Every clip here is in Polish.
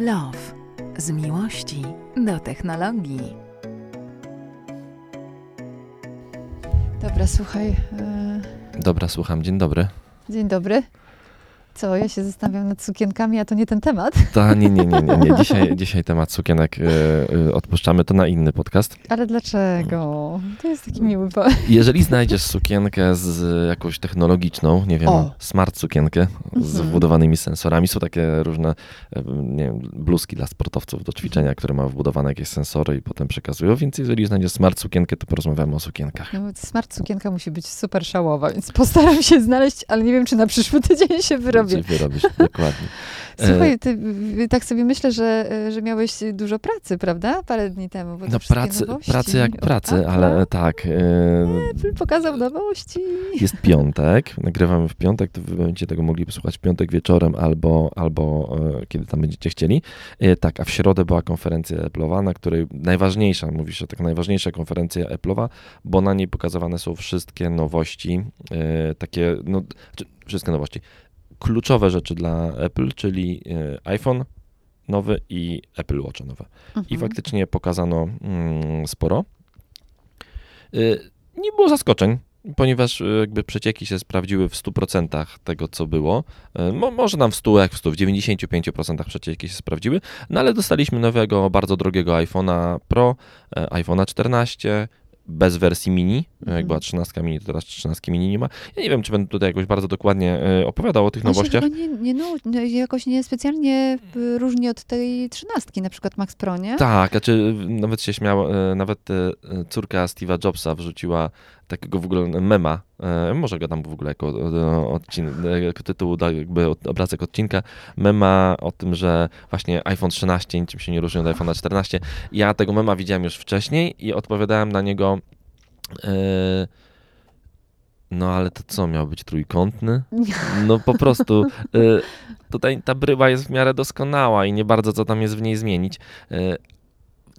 Love. Z miłości do technologii. Dobra, słuchaj. e, Dobra, słucham. Dzień dobry. Dzień dobry. Co, ja się zastanawiam nad sukienkami, a to nie ten temat. Ta, nie, nie, nie, nie, nie. Dzisiaj, dzisiaj temat sukienek y, y, odpuszczamy to na inny podcast. Ale dlaczego? To jest taki miły po... Jeżeli znajdziesz sukienkę z jakąś technologiczną, nie wiem, O. smart sukienkę z Mhm. wbudowanymi sensorami, są takie różne, y, nie wiem, bluzki dla sportowców do ćwiczenia, które mają wbudowane jakieś sensory i potem przekazują, więc jeżeli znajdziesz smart sukienkę, to porozmawiamy o sukienkach. No, smart sukienka musi być super szałowa, więc postaram się znaleźć, ale nie wiem, czy na przyszły tydzień się wyrobię. Czy wyrobisz, dokładnie. Słuchaj, ty, y, tak sobie myślę, że, y, że miałeś dużo pracy, prawda? Parę dni temu. No pracy, nowości pracy jak pracy, Apple'a. ale tak. y, Apple pokazał nowości. Jest piątek, nagrywamy w piątek, to wy będziecie tego mogli posłuchać w piątek wieczorem albo, albo e, kiedy tam będziecie chcieli. E, tak, a w środę była konferencja Apple'owa, na której najważniejsza, mówi się tak, najważniejsza konferencja Apple'owa, bo na niej pokazywane są wszystkie nowości, e, takie, no, czy, wszystkie nowości. Kluczowe rzeczy dla Apple, czyli e, iPhone nowy i Apple Watch nowe. I Mhm. faktycznie pokazano mm, sporo. Y, Nie było zaskoczeń, ponieważ y, jakby przecieki się sprawdziły w 100% tego, co było. Mo, może nam w 100, jak w 100, w 95% przecieki się sprawdziły, no ale dostaliśmy nowego, bardzo drogiego iPhone'a Pro, e, iPhone'a 14, bez wersji mini. Mhm. Jak była 13 mini, to teraz 13 mini nie ma. Ja nie wiem, czy będę tutaj jakoś bardzo dokładnie y, opowiadał o tych On nowościach. chyba nie, nie, no, jakoś nie specjalnie y, różni od tej trzynastki, na przykład Max Pro, nie? Tak, znaczy nawet się śmiało, e, nawet e, córka Steve'a Jobsa wrzuciła takiego w ogóle mema, e, może go tam w ogóle jako, e, odcin, e, jako tytuł, da, jakby obrazek odcinka, mema o tym, że właśnie iPhone 13 niczym się nie różni od iPhone'a 14. Ja tego mema widziałem już wcześniej i odpowiadałem na niego e, no ale to co, miał być trójkątny? No po prostu y, tutaj ta bryła jest w miarę doskonała i nie bardzo co tam jest w niej zmienić. Y,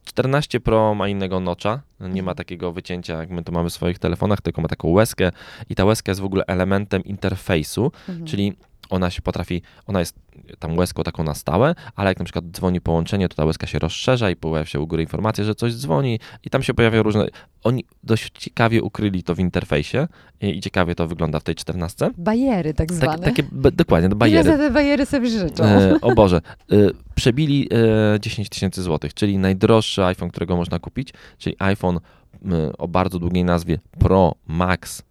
14 Pro ma innego nocza, nie ma takiego wycięcia jak my to mamy w swoich telefonach, tylko ma taką łezkę i ta łezka jest w ogóle elementem interfejsu, Mhm. czyli ona się potrafi, ona jest tam łezką taką na stałe, ale jak na przykład dzwoni połączenie, to ta łezka się rozszerza i pojawia się u góry informacja, że coś dzwoni i tam się pojawiają różne... Oni dość ciekawie ukryli to w interfejsie i, i ciekawie to wygląda w tej 14. Bajery tak zwane. Tak, takie, b- dokładnie, Ile bariery. za te bajery sobie życzą? E, o Boże, e, przebili e, 10 tysięcy złotych, czyli najdroższy iPhone, którego można kupić, czyli iPhone o bardzo długiej nazwie Pro Max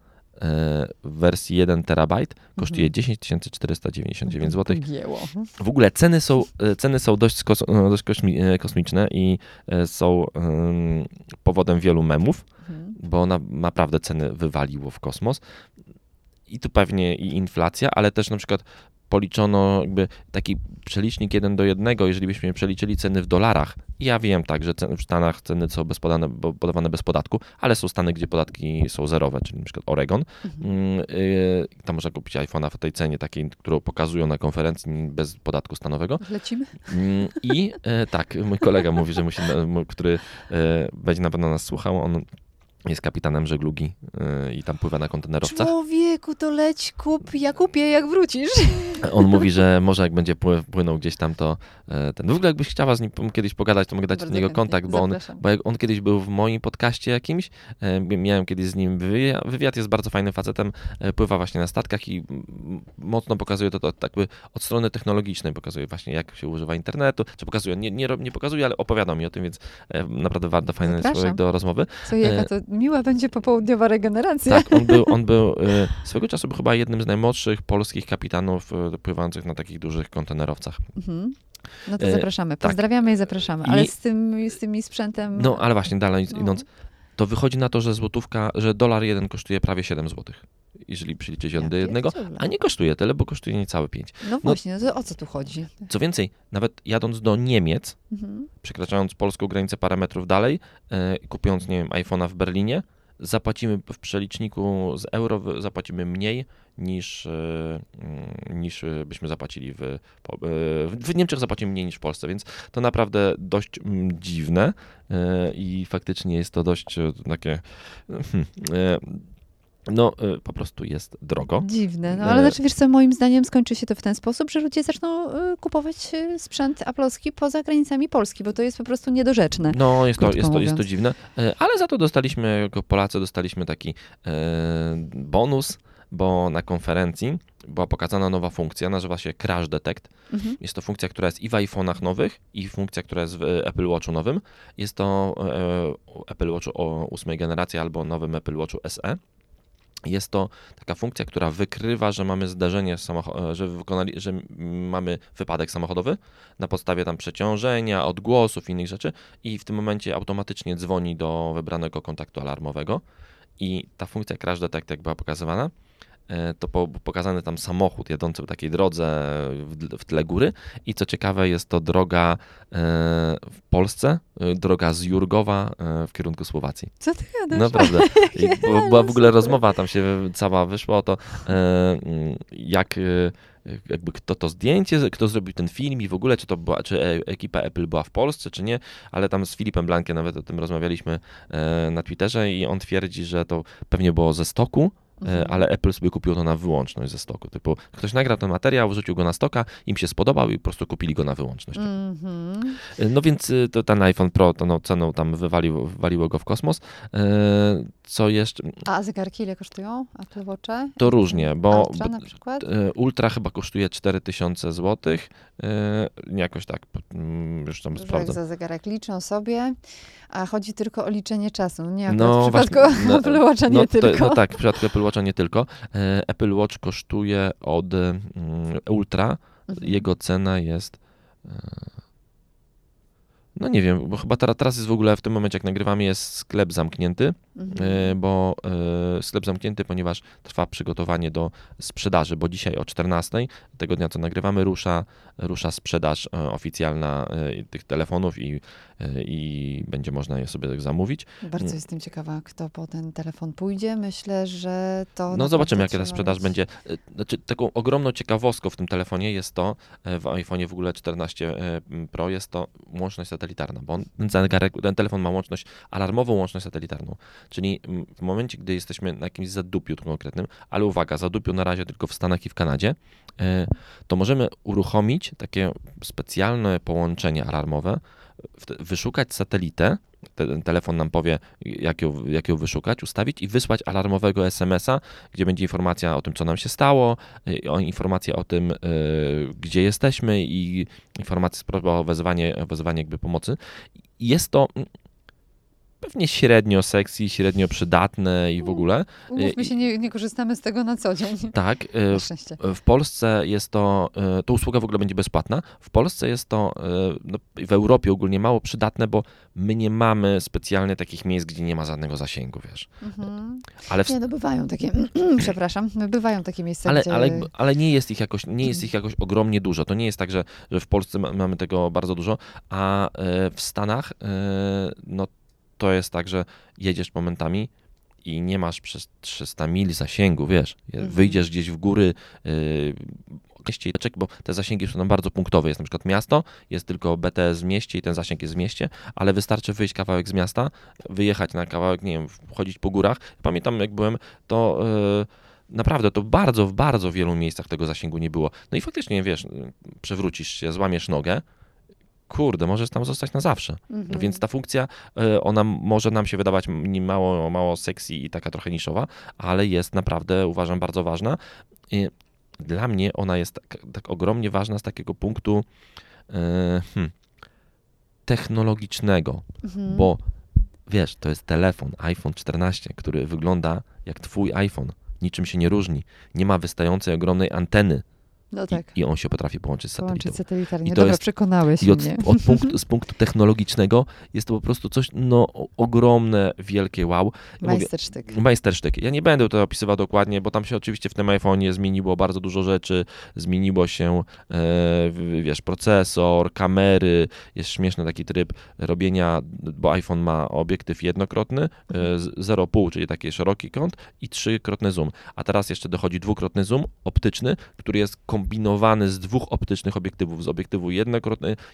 w wersji 1 terabajt kosztuje Mhm. 10 499 zł. W ogóle ceny są, e, ceny są dość, skos, e, dość e, kosmiczne i e, są em, powodem wielu memów Mhm. bo na, naprawdę ceny wywaliło w kosmos. I tu pewnie i inflacja, ale też na przykład policzono jakby taki przelicznik 1 do 1, jeżeli byśmy przeliczyli ceny w dolarach. Ja wiem tak, że w Stanach ceny są bez podane, podawane bez podatku, ale są Stany, gdzie podatki są zerowe, czyli na przykład Oregon. Mhm. Mm, y, Tam można kupić iPhone'a w tej cenie takiej, którą pokazują na konferencji bez podatku stanowego. Lecimy? Mm, I e, tak, mój kolega mówi, że musi, który e, będzie na pewno nas słuchał, on jest kapitanem żeglugi e, i tam pływa na kontenerowcach. Człowieku, to leć, kup, ja kupię, jak wrócisz. On mówi, że może jak będzie pły, płynął gdzieś tam, to e, ten. W ogóle jakbyś chciała z nim kiedyś pogadać, to mogę dać Bardzo do niego chętnie. kontakt, bo on, bo jak on kiedyś był w moim podcaście jakimś, e, miałem kiedyś z nim wywiad, wywiad jest bardzo fajnym facetem, e, pływa właśnie na statkach i mocno pokazuje to, to tak jakby od strony technologicznej, pokazuje właśnie jak się używa internetu, czy pokazuje, nie, nie, nie pokazuje, ale opowiada mi o tym, więc naprawdę warto, fajny Zapraszam. człowiek do rozmowy. Co, jaka to miła będzie popołudniowa regeneracja. Tak, on był, on był e, swego czasu był chyba jednym z najmłodszych polskich kapitanów e, pływających na takich dużych kontenerowcach. Mhm. No to E, zapraszamy. tak. Pozdrawiamy i zapraszamy. I- Ale z tym, z tym sprzętem... No, ale właśnie dalej No. idąc, to wychodzi na to, że złotówka, że dolar jeden kosztuje prawie 7 złotych, jeżeli przeliczyć Ja jeden do jednego, a nie kosztuje tyle, bo kosztuje niecałe 5. No właśnie, no o co tu chodzi? Co więcej, nawet jadąc do Niemiec, Mhm. przekraczając polską granicę parę metrów dalej, e, kupując, nie wiem, iPhone'a w Berlinie, zapłacimy w przeliczniku z euro, zapłacimy mniej niż, e, mm, niż e, byśmy zapłacili w, w Niemczech zapłacimy mniej niż w Polsce, więc to naprawdę dość mm, dziwne i faktycznie jest to dość takie no y, po prostu jest drogo. Dziwne, no ale E, znaczy, wiesz co, moim zdaniem skończy się to w ten sposób, że ludzie zaczną y, kupować y, sprzęt Apple'owski poza granicami Polski, bo to jest po prostu niedorzeczne. No, jest to, jest, to, jest to dziwne, ale za to dostaliśmy, jako Polacy, dostaliśmy taki bonus, bo na konferencji była pokazana nowa funkcja, nazywa się Crash Detect. Mhm. Jest to funkcja, która jest i w iPhone'ach nowych, i funkcja, która jest w Apple Watchu nowym. Jest to Apple Watchu o ósmej generacji albo nowym Apple Watchu SE. Jest to taka funkcja, która wykrywa, że mamy zdarzenie, e, że, wykonali, że mamy wypadek samochodowy na podstawie tam przeciążenia, odgłosów innych rzeczy i w tym momencie automatycznie dzwoni do wybranego kontaktu alarmowego i ta funkcja Crash Detect, jak była pokazywana, to po, pokazany tam samochód jadący po takiej drodze w, w tle góry i co ciekawe jest to droga e, w Polsce, e, droga z Jurgowa e, w kierunku Słowacji. Co ty gadasz? Naprawdę. I była, w ogóle rozmowa, tam się cała wyszła o to, e, mm, jak e, jakby kto to zdjęcie, kto zrobił ten film i w ogóle, czy to była, czy e- ekipa Apple była w Polsce, czy nie, ale tam z Filipem Blankiem nawet o tym rozmawialiśmy e, na Twitterze i on twierdzi, że to pewnie było ze stoku, e, Mhm. ale Apple sobie kupiło to na wyłączność ze stoku. Typu ktoś nagrał ten materiał, wrzucił go na stoka, im się spodobał i po prostu kupili go na wyłączność. Mhm. No więc y, to ten iPhone Pro to no, ceną tam wywaliło, wywaliło go w kosmos. E, Co jeszcze? A zegarki ile kosztują? Apple Watche? To różnie, bo Ultra na przykład? e, Ultra chyba kosztuje 4000 zł. Jakoś tak, mm, już tam Dużo jak sprawdzę. za zegarek liczą sobie, a chodzi tylko o liczenie czasu. Nie, No, w przypadku właśnie, no, Apple Watcha nie no, to, tylko. no tak, w przypadku Apple Watcha nie tylko. E, Apple Watch kosztuje od mm, Ultra, Mhm. jego cena jest. No nie wiem, bo chyba teraz, teraz jest w ogóle w tym momencie, jak nagrywamy, jest sklep zamknięty. Mhm. E, bo e, sklep zamknięty, ponieważ trwa przygotowanie do sprzedaży, bo dzisiaj o 14 tego dnia, co nagrywamy, rusza, rusza sprzedaż e, oficjalna tych telefonów i, i będzie można je sobie tak zamówić. Bardzo jestem ciekawa, kto po ten telefon pójdzie. Myślę, że to. No zobaczymy, jaka ta sprzedaż mieć. będzie. Znaczy, taką ogromną ciekawostką w tym telefonie jest to, w iPhone'ie w ogóle 14 e, Pro jest to łączność satelitarna, bo on, ten, zegarek, ten telefon ma łączność, alarmową łączność satelitarną. Czyli mm, w momencie, gdy jesteśmy na jakimś zadupiu konkretnym, ale uwaga, zadupiu na razie tylko w Stanach i w Kanadzie, e, to możemy uruchomić takie specjalne połączenie alarmowe, wyszukać satelitę, telefon nam powie, jak ją, jak ją wyszukać, ustawić i wysłać alarmowego SMS-a, gdzie będzie informacja o tym, co nam się stało, o informacja o tym, y, gdzie jesteśmy i informacja o wezwanie, wezwanie jakby pomocy. Jest to pewnie średnio sexy, średnio przydatne i w ogóle. Umówmy i- się, nie, nie korzystamy z tego na co dzień. Tak, y, szczęście. w Polsce jest to, e, to usługa w ogóle będzie bezpłatna. W Polsce jest to, no, w Europie ogólnie mało przydatne, bo my nie mamy specjalnie takich miejsc, gdzie nie ma żadnego zasięgu, wiesz. Mhm. Ale, w, Nie, no bywają takie, przepraszam, bywają takie miejsca, ale, gdzie... ale, ale nie jest ich jakoś, nie jest ich jakoś ogromnie dużo. To nie jest tak, że, że w Polsce ma, mamy tego bardzo dużo, a w Stanach no, to jest tak, że jedziesz momentami i nie masz przez 300 mil zasięgu, wiesz, Mhm. wyjdziesz gdzieś w góry, yy, bo te zasięgi są tam bardzo punktowe. Jest na przykład miasto, jest tylko BTS w mieście i ten zasięg jest w mieście, ale wystarczy wyjść kawałek z miasta, wyjechać na kawałek, nie wiem, chodzić po górach. Pamiętam, jak byłem, to yy, naprawdę to bardzo, w bardzo wielu miejscach tego zasięgu nie było. No i faktycznie, wiesz, przewrócisz się, złamiesz nogę, kurde, możesz tam zostać na zawsze. Mhm. Więc ta funkcja, e, ona może nam się wydawać mało, mało sexy i taka trochę niszowa, ale jest naprawdę, uważam, bardzo ważna. I dla mnie ona jest tak, tak ogromnie ważna z takiego punktu e, hmm, technologicznego, Mhm. bo wiesz, to jest telefon iPhone 14, który wygląda jak twój iPhone. Niczym się nie różni. Nie ma wystającej ogromnej anteny No tak, i, i on się potrafi połączyć z satelitą. połączyć satelitarnie. I to Dobra, jest- przekonałeś I od, mnie. od punktu, z punktu technologicznego jest to po prostu coś no, ogromne, wielkie wow. Ja mówię, Majstersztyk. Majstersztyk. Ja nie będę to opisywał dokładnie, bo tam się oczywiście w tym iPhone'ie zmieniło bardzo dużo rzeczy. Zmieniło się, e, wiesz, procesor, kamery. Jest śmieszny taki tryb robienia, bo iPhone ma obiektyw jednokrotny, e, z- 0,5, czyli taki szeroki kąt i trzykrotny zoom. A teraz jeszcze dochodzi dwukrotny zoom optyczny, który jest kompletnie skombinowany z dwóch optycznych obiektywów, z obiektywu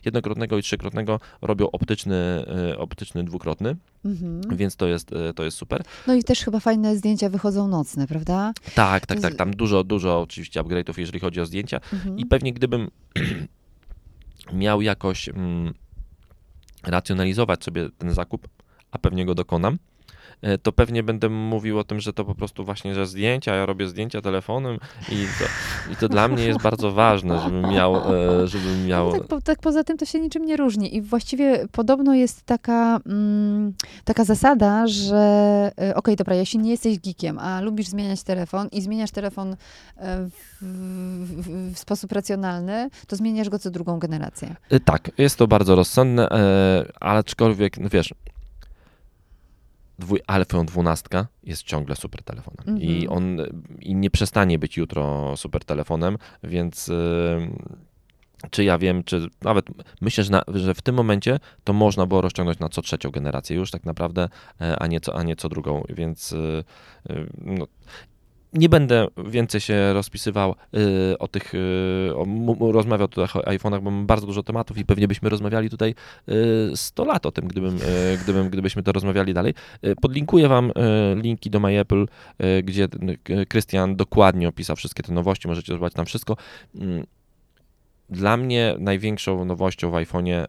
jednokrotnego i trzykrotnego robią optyczny, y, optyczny dwukrotny, Mhm. więc to jest, y, to jest super. No i też chyba fajne zdjęcia wychodzą nocne, prawda? Tak, tak, tak, tam dużo, dużo oczywiście upgrade'ów, jeżeli chodzi o zdjęcia Mhm. i pewnie gdybym miał jakoś mm, racjonalizować sobie ten zakup, a pewnie go dokonam, e, to pewnie będę mówił o tym, że to po prostu właśnie, że zdjęcia, ja robię zdjęcia telefonem i to, i to dla mnie jest bardzo ważne, żebym miał, e, żebym miał... No tak, po, tak poza tym to się niczym nie różni. I właściwie podobno jest taka, mm, taka zasada, że e, okej, dobra, jeśli nie jesteś geekiem, a lubisz zmieniać telefon i zmieniasz telefon e, w, w, w sposób racjonalny, to zmieniasz go co drugą generację. E, Tak, jest to bardzo rozsądne, e, ale aczkolwiek, no wiesz, dwój, iPhone 12 jest ciągle super telefonem i Mhm. on i nie przestanie być jutro super telefonem, więc e, czy ja wiem, czy nawet myślę, że, na, że w tym momencie to można było rozciągnąć na co trzecią generację już tak naprawdę, e, a nie co, a nie co drugą, więc e, e, no, nie będę więcej się rozpisywał y, o tych, y, o, rozmawiał tutaj o iPhone'ach, bo mam bardzo dużo tematów i pewnie byśmy rozmawiali tutaj y, 100 lat o tym, gdybym, y, gdybym, gdybyśmy to rozmawiali dalej. Podlinkuję wam linki do MyApple, gdzie Krystian dokładnie opisał wszystkie te nowości, możecie zobaczyć tam wszystko. Mm, Dla mnie największą nowością w iPhone'ie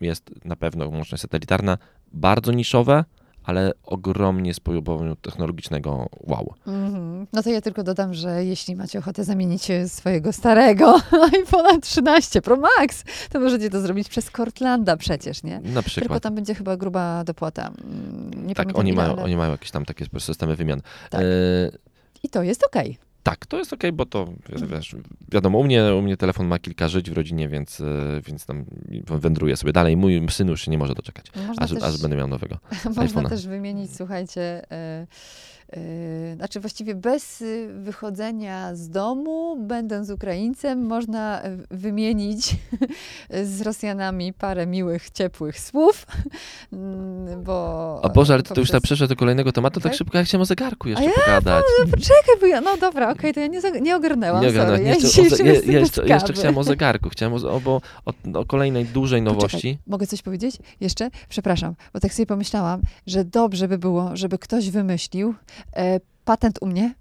jest na pewno łączność satelitarna, bardzo niszowe, ale ogromnie z poziomu technologicznego wow. Mhm. No to ja tylko dodam, że jeśli macie ochotę zamienić swojego starego iPhone'a 13 Pro Max, to możecie to zrobić przez Cortlanda przecież, nie? Na Tylko przykład. tam będzie chyba gruba dopłata. Mm, Nie Tak, oni ile, mają, ale... oni mają jakieś tam takie systemy wymian. Tak. E, I to jest okej. Tak, to jest okej, bo to wiesz, wiadomo, u mnie, u mnie telefon ma kilka żyć w rodzinie, więc, e, więc tam wędruje sobie dalej. Mój syn już się nie może doczekać, aż, też, aż będę miał nowego. można iPhone'a. też wymienić, słuchajcie, e, znaczy właściwie bez y, wychodzenia z domu, będąc Ukraińcem, można e, wymienić z Rosjanami parę miłych, ciepłych słów, mm, bo... A Boże, ale ty to już poprzez- przeszedł do kolejnego tematu, tak Tak? szybko, ja chciałem o zegarku jeszcze ja pogadać. Poczekaj, bo ja, no dobra, okej, to ja nie, nie ogarnęłam, Nie ogarnąłem. sorry. Ja jeszcze, o, jeszcze, jeszcze chciałem o zegarku, chciałem o, o, o, o kolejnej dużej nowości. Poczekaj, mogę coś powiedzieć? Jeszcze? Przepraszam, bo tak sobie pomyślałam, że dobrze by było, żeby ktoś wymyślił patent u mnie,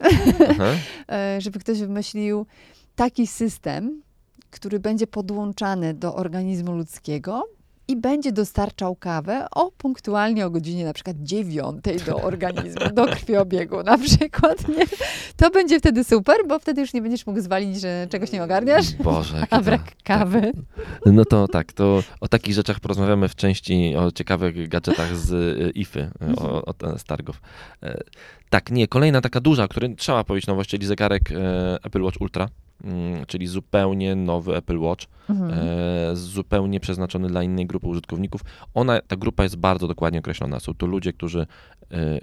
Aha. e, żeby ktoś wymyślił taki system, który będzie podłączany do organizmu ludzkiego i będzie dostarczał kawę o punktualnie o godzinie na przykład dziewiątej do organizmu, do krwiobiegu na przykład, nie? To będzie wtedy super, bo wtedy już nie będziesz mógł zwalić, że czegoś nie ogarniasz, Boże, a brak kawy. No to tak, to o takich rzeczach porozmawiamy w części o ciekawych gadżetach z y, IFy, y, o, o, z targów. E, Tak, nie, kolejna taka duża, o której trzeba powiedzieć nowość, czyli zegarek e, Apple Watch Ultra, czyli zupełnie nowy Apple Watch, Mhm. e, zupełnie przeznaczony dla innej grupy użytkowników. Ona, ta grupa jest bardzo dokładnie określona. Są to ludzie, którzy e,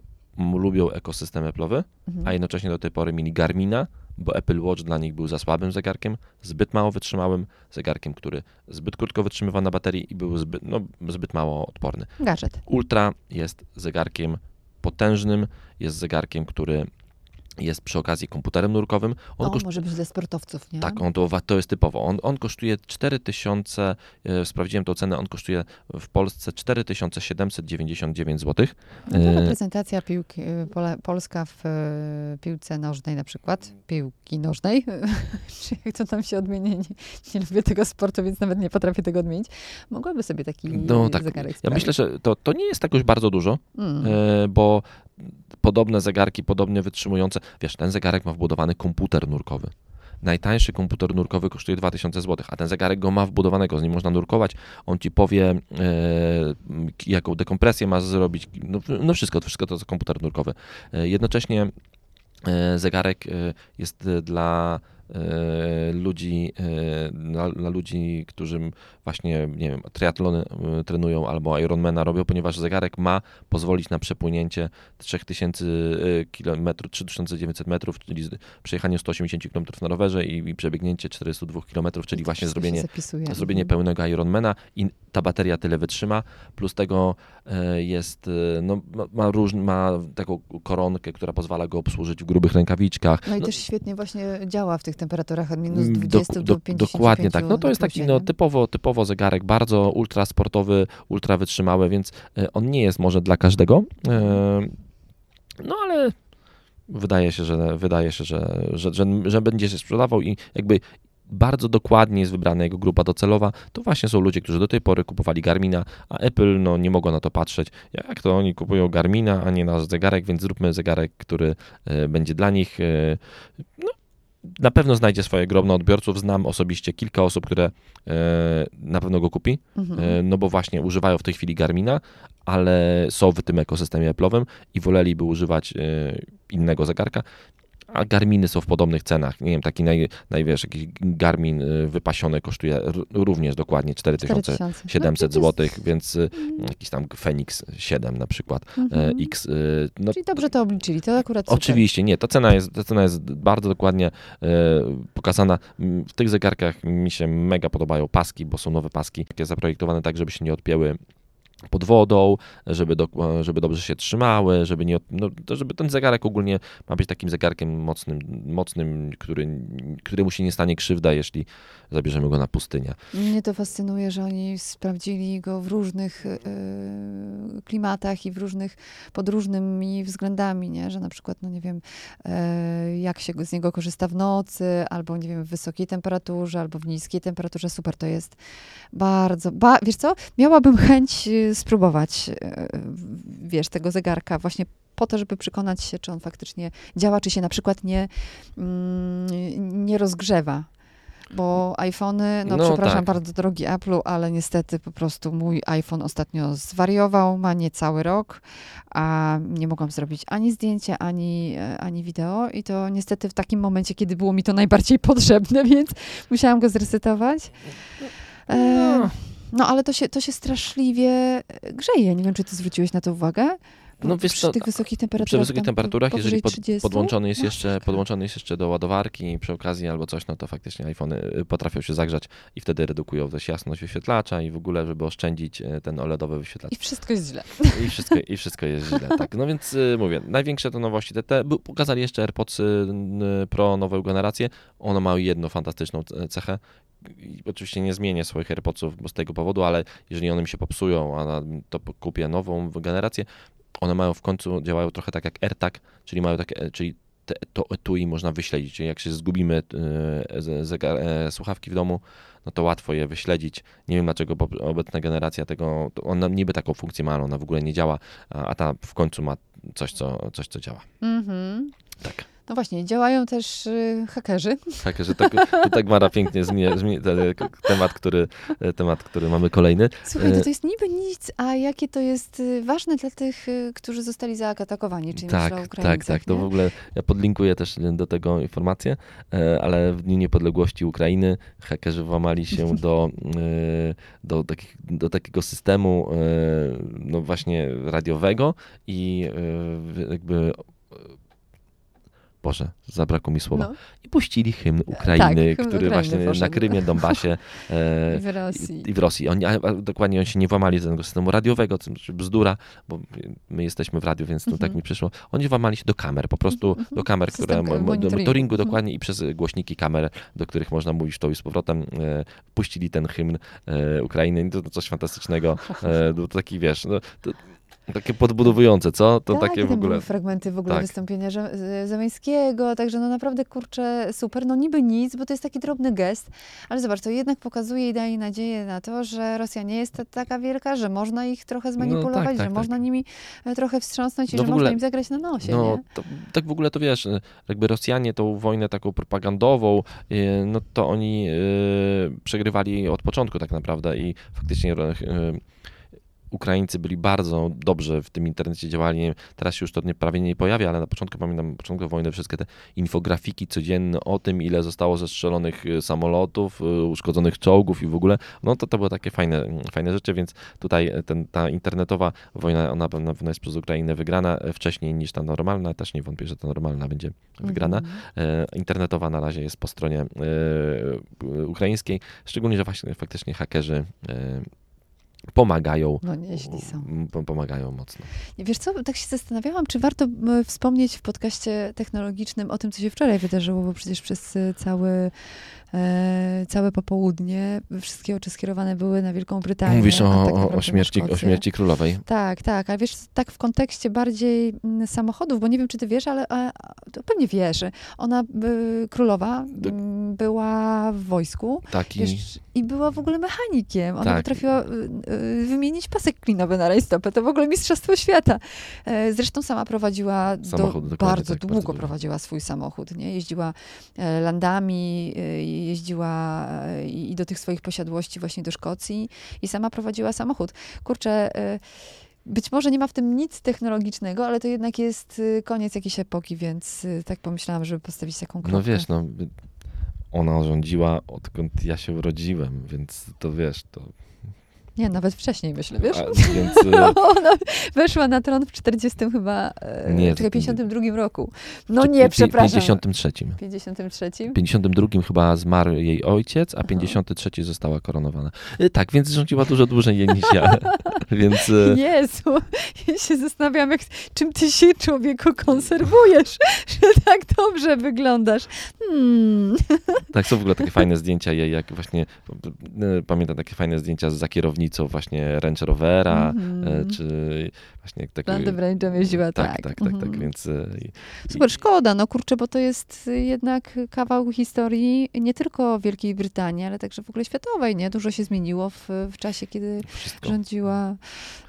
lubią ekosystem Apple'owy, Mhm. a jednocześnie do tej pory mieli Garmina, bo Apple Watch dla nich był za słabym zegarkiem, zbyt mało wytrzymałym zegarkiem, który zbyt krótko wytrzymywał na baterii i był zbyt, no, zbyt mało odporny. Gadżet. Ultra jest zegarkiem potężnym, jest zegarkiem, który jest przy okazji komputerem nurkowym. On O, koszt- może być dla sportowców, nie? tak, on to, to jest typowo. On, on kosztuje 4000, e, sprawdziłem tą cenę, on kosztuje w Polsce 4799 zł. No to E, reprezentacja piłki, y, Pola, Polska w y, piłce nożnej na przykład, piłki nożnej, czy jak to tam się odmieni, nie, nie lubię tego sportu, więc nawet nie potrafię tego odmienić, mogłaby sobie taki No tak, zegarek ja myślę, że to, to nie jest tak już bardzo dużo, Mm. e, bo podobne zegarki, podobnie wytrzymujące, wiesz, ten zegarek ma wbudowany komputer nurkowy. Najtańszy komputer nurkowy kosztuje 2000 zł, a ten zegarek go ma wbudowanego, z nim można nurkować. On ci powie, e, jaką dekompresję masz zrobić. No, no wszystko, wszystko to jest komputer nurkowy. E, jednocześnie e, zegarek jest dla ludzi, e, dla, dla ludzi, którzy właśnie, nie wiem, triatlony e, trenują albo Ironmana robią, ponieważ zegarek ma pozwolić na przepłynięcie 3000 km, 3900 metrów, czyli przejechanie 180 km na rowerze i, i przebiegnięcie 402 km, czyli To właśnie zrobienie zrobienie Mhm. pełnego Ironmana i ta bateria tyle wytrzyma, plus tego e, jest, e, no, ma, ma, różn, ma taką koronkę, która pozwala go obsłużyć w grubych rękawiczkach. No i No, też świetnie właśnie działa w tych tych temperaturach od minus Mm, 20 dok- do dok- 50. Dokładnie tak. No to jest taki no, typowo, typowo zegarek, bardzo ultra sportowy, ultra wytrzymały, więc e, on nie jest może dla każdego. e, No ale wydaje się, że wydaje się, że, że, że, że będzie się sprzedawał i jakby bardzo dokładnie jest wybrana jego grupa docelowa, to właśnie są ludzie, którzy do tej pory kupowali Garmina, a Apple no, nie mogło na to patrzeć. Jak to oni kupują Garmina, a nie nasz zegarek, więc zróbmy zegarek, który e, będzie dla nich. No, na pewno znajdzie swoje grobno odbiorców. Znam osobiście kilka osób, które e, na pewno go kupi, Mhm. e, no bo właśnie używają w tej chwili Garmina, ale są w tym ekosystemie Apple'owym i woleliby używać e, innego zegarka. A Garminy są w podobnych cenach. Nie wiem, taki naj, najwiesz, jakiś Garmin y, wypasiony kosztuje również dokładnie 4700 4000. No, zł, jest- więc y, Mm, jakiś tam Fenix 7 na przykład, e, mhm. X. y, No, Czyli dobrze to obliczyli, to akurat super. Oczywiście, nie, ta cena jest, ta cena jest bardzo dokładnie pokazana. W tych zegarkach mi się mega podobają paski, bo są nowe paski, takie zaprojektowane tak, żeby się nie odpięły pod wodą, żeby, do, żeby dobrze się trzymały, żeby nie, no, żeby ten zegarek ogólnie ma być takim zegarkiem mocnym, mocnym który, któremu się nie stanie krzywda, jeśli zabierzemy go na pustynię. Mnie to fascynuje, że oni sprawdzili go w różnych e, klimatach i w różnych, pod różnymi względami, nie? że na przykład, no nie wiem, e, jak się z niego korzysta w nocy, albo nie wiem, w wysokiej temperaturze, albo w niskiej temperaturze. Super to jest. Bardzo, ba, wiesz co, miałabym chęć e, spróbować, e, wiesz, tego zegarka właśnie po to, żeby przekonać się, czy on faktycznie działa, czy się na przykład nie, mm, nie rozgrzewa. Bo iPhony, no, No przepraszam tak. bardzo drogi Apple'u, ale niestety po prostu mój iPhone ostatnio zwariował, ma niecały rok, a nie mogłam zrobić ani zdjęcia, ani, e, ani wideo i to niestety w takim momencie, kiedy było mi to najbardziej potrzebne, więc musiałam go zresetować. E, No. no ale to się, to się straszliwie e, grzeje. Nie wiem, czy ty zwróciłeś na to uwagę? No, wiesz przy co, tych wysokich temperatuurach. Przy wysokich temperaturach, jeżeli pod, 30? podłączony, jest jeszcze, Masakra. podłączony jest jeszcze do ładowarki przy okazji albo coś, no to faktycznie iPhony y, potrafią się zagrzać i wtedy redukują też jasność wyświetlacza i w ogóle, żeby oszczędzić y, ten OLEDowy wyświetlacz. I wszystko jest źle. I wszystko, i wszystko jest źle, tak. No więc y, mówię, największe to nowości. Te, te, pokazali jeszcze AirPods y, Pro nową generację. One mają jedną fantastyczną ce- cechę. Oczywiście nie zmienię swoich AirPodsów z tego powodu, ale jeżeli one mi się popsują, a to kupię nową generację, one mają w końcu, działają trochę tak jak AirTag, czyli mają takie, czyli te, to etui można wyśledzić. Czyli jak się zgubimy e, zegar, e, słuchawki w domu, no to łatwo je wyśledzić. Nie wiem dlaczego obecna generacja tego, ona niby taką funkcję ma, ale ona w ogóle nie działa, a, a ta w końcu ma coś, co, coś, co działa. Mhm. Tak. No właśnie, działają też y, hakerzy. Tak, że tak, tak Mara pięknie zmienia, zmienia temat, który, temat, który mamy kolejny. Słuchaj, E, to, to jest niby nic, a jakie to jest y, ważne dla tych, y, którzy zostali zaatakowani, czyli Tak, myślę o tak, tak. To nie? w ogóle ja podlinkuję też do tego informację, e, ale w Dniu Niepodległości Ukrainy hakerzy włamali się do, e, do, takich, do takiego systemu e, no właśnie radiowego i e, jakby Boże, zabrakło mi słowa. No, I puścili hymn Ukrainy, hymn który Ukrainy właśnie na. Krymie, Donbasie e, i w Rosji. i w Rosji. Oni, a, dokładnie oni się nie włamali do tego systemu radiowego, znaczy bzdura, bo my jesteśmy w radiu, więc to tak Mhm. mi przyszło. Oni włamali się do kamer, po prostu Mhm, do kamer, System które, do monitoringu. Mhm. dokładnie i przez głośniki kamer, do których można mówić to i z powrotem, e, puścili ten hymn e, Ukrainy. I To, to coś fantastycznego. E, to taki, wiesz, no, to, takie podbudowujące, co? To tak, takie i w ogóle... były fragmenty w ogóle tak. wystąpienia Że- Zemeńskiego, także no naprawdę, kurczę, super. No niby nic, bo to jest taki drobny gest, ale zobacz, to jednak pokazuje i daje nadzieję na to, że Rosja nie jest ta- taka wielka, że można ich trochę zmanipulować, tak, że tak. można nimi e, trochę wstrząsnąć i No że w ogóle- można im zagrać na nosie, No, to, tak w ogóle to wiesz, jakby Rosjanie tą wojnę taką propagandową, y, no to oni y, przegrywali od początku tak naprawdę i faktycznie y, Ukraińcy byli bardzo dobrze w tym internecie działali. Teraz się już to nie, prawie nie pojawia, ale na początku pamiętam, na początku wojny wszystkie te infografiki codzienne o tym, ile zostało zestrzelonych y, samolotów, y, uszkodzonych czołgów i w ogóle, no to to były takie fajne, fajne rzeczy, więc tutaj ten, ta internetowa wojna, ona na pewno jest przez Ukrainę wygrana wcześniej niż ta normalna. Też nie wątpię, że ta normalna będzie wygrana. Mhm. Internetowa na razie jest po stronie ukraińskiej, szczególnie, że właśnie faktycznie hakerzy pomagają. No nieźli są. m, p- Pomagają mocno. Nie, Wiesz co, tak się zastanawiałam, czy warto wspomnieć w podcaście technologicznym o tym, co się wczoraj wydarzyło, bo przecież przez y, cały, całe popołudnie wszystkie oczy skierowane były na Wielką Brytanię. Mówisz o, tak o, o, na śmierci, o śmierci królowej. Tak, tak, a wiesz, tak w kontekście bardziej mm, samochodów, bo nie wiem, czy ty wiesz, ale a, pewnie wiesz, ona, y, królowa, Tak. mm, była w wojsku Taki. wiesz, i była w ogóle mechanikiem. Ona Tak. potrafiła y, y, wymienić pasek klinowy na rajstopę. To w ogóle mistrzostwo świata. E, Zresztą sama prowadziła, do, Samochód, dokładnie bardzo tak, długo bardzo prowadziła swój samochód. Nie? Jeździła e, landami, e, jeździła e, i do tych swoich posiadłości właśnie do Szkocji i sama prowadziła samochód. Kurczę, e, być może nie ma w tym nic technologicznego, ale to jednak jest y, koniec jakiejś epoki, więc tak pomyślałam, żeby postawić taką kropkę. No wiesz, no, ona rządziła odkąd ja się urodziłem, więc to wiesz, to... Nie, nawet wcześniej myślę, wiesz? A, więc Ona weszła na tron w 40 chyba, e, Nie, czekaj, to- 52 roku. No nie, przepraszam. 53. 53? 52 chyba zmarł jej ojciec, a Aha. 53 została koronowana. Y, Tak, więc rządziła dużo dłużej jej niż ja. więc Jezu, ja się zastanawiam, jak, czym ty się człowieku konserwujesz, że tak dobrze wyglądasz. Hmm. tak, są w ogóle takie fajne zdjęcia jej, jak właśnie, pamiętam takie fajne zdjęcia za kierownicą właśnie Range Rovera, y, czy właśnie takie... Landem Range'em jeździła, tak. tak, tak, tak, tak, Mhm. więc... y, i- Super, szkoda, no kurczę, bo to jest jednak kawał historii nie tylko Wielkiej Brytanii, ale także w ogóle światowej, nie? Dużo się zmieniło w, w czasie, kiedy Wszystko. rządziła.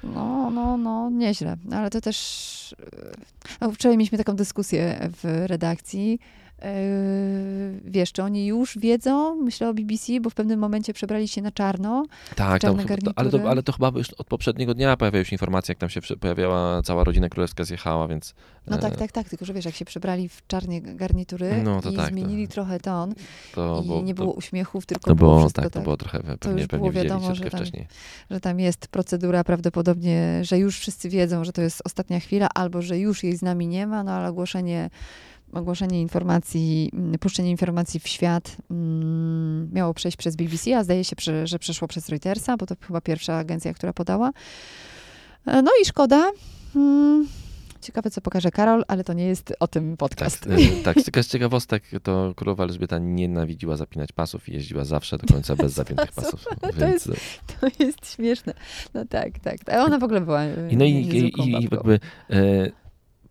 No, no, no, nieźle. Ale to też. e, No, wczoraj mieliśmy taką dyskusję w redakcji. Yy, Wiesz, czy oni już wiedzą, myślę o BBC, bo w pewnym momencie przebrali się na czarno. Tak, tam, to, ale, to, ale to chyba już od poprzedniego dnia pojawiały się informacje, jak tam się pojawiała cała rodzina królewska zjechała, więc... No e, tak, tak, tak, tylko że wiesz, jak się przebrali w czarnie garnitury No to i tak, to- zmienili trochę ton To i nie to, było uśmiechów, tylko to było, było, wszystko tak, tak, to było trochę, pewnie, już pewnie było wiadomo, że tam- wcześniej. że tam jest procedura prawdopodobnie, że już wszyscy wiedzą, że to jest ostatnia chwila, albo że już jej z nami nie ma, no ale ogłoszenie, ogłoszenie informacji, mm, puszczenie informacji w świat mm, miało przejść przez BBC, a zdaje się, że przeszło przez Reutersa, bo to chyba pierwsza agencja, która podała. E, No i szkoda. Mm, Ciekawe, co pokaże Karol, ale to nie jest o tym Tak, podcast. e, tak, z z ciekawostek to królowa Elżbieta nienawidziła zapinać pasów i jeździła zawsze do końca bez zapiętych pasów. To Więc, jest- To jest śmieszne. No tak, tak. A ona w ogóle była e, I no i, i, i jakby e,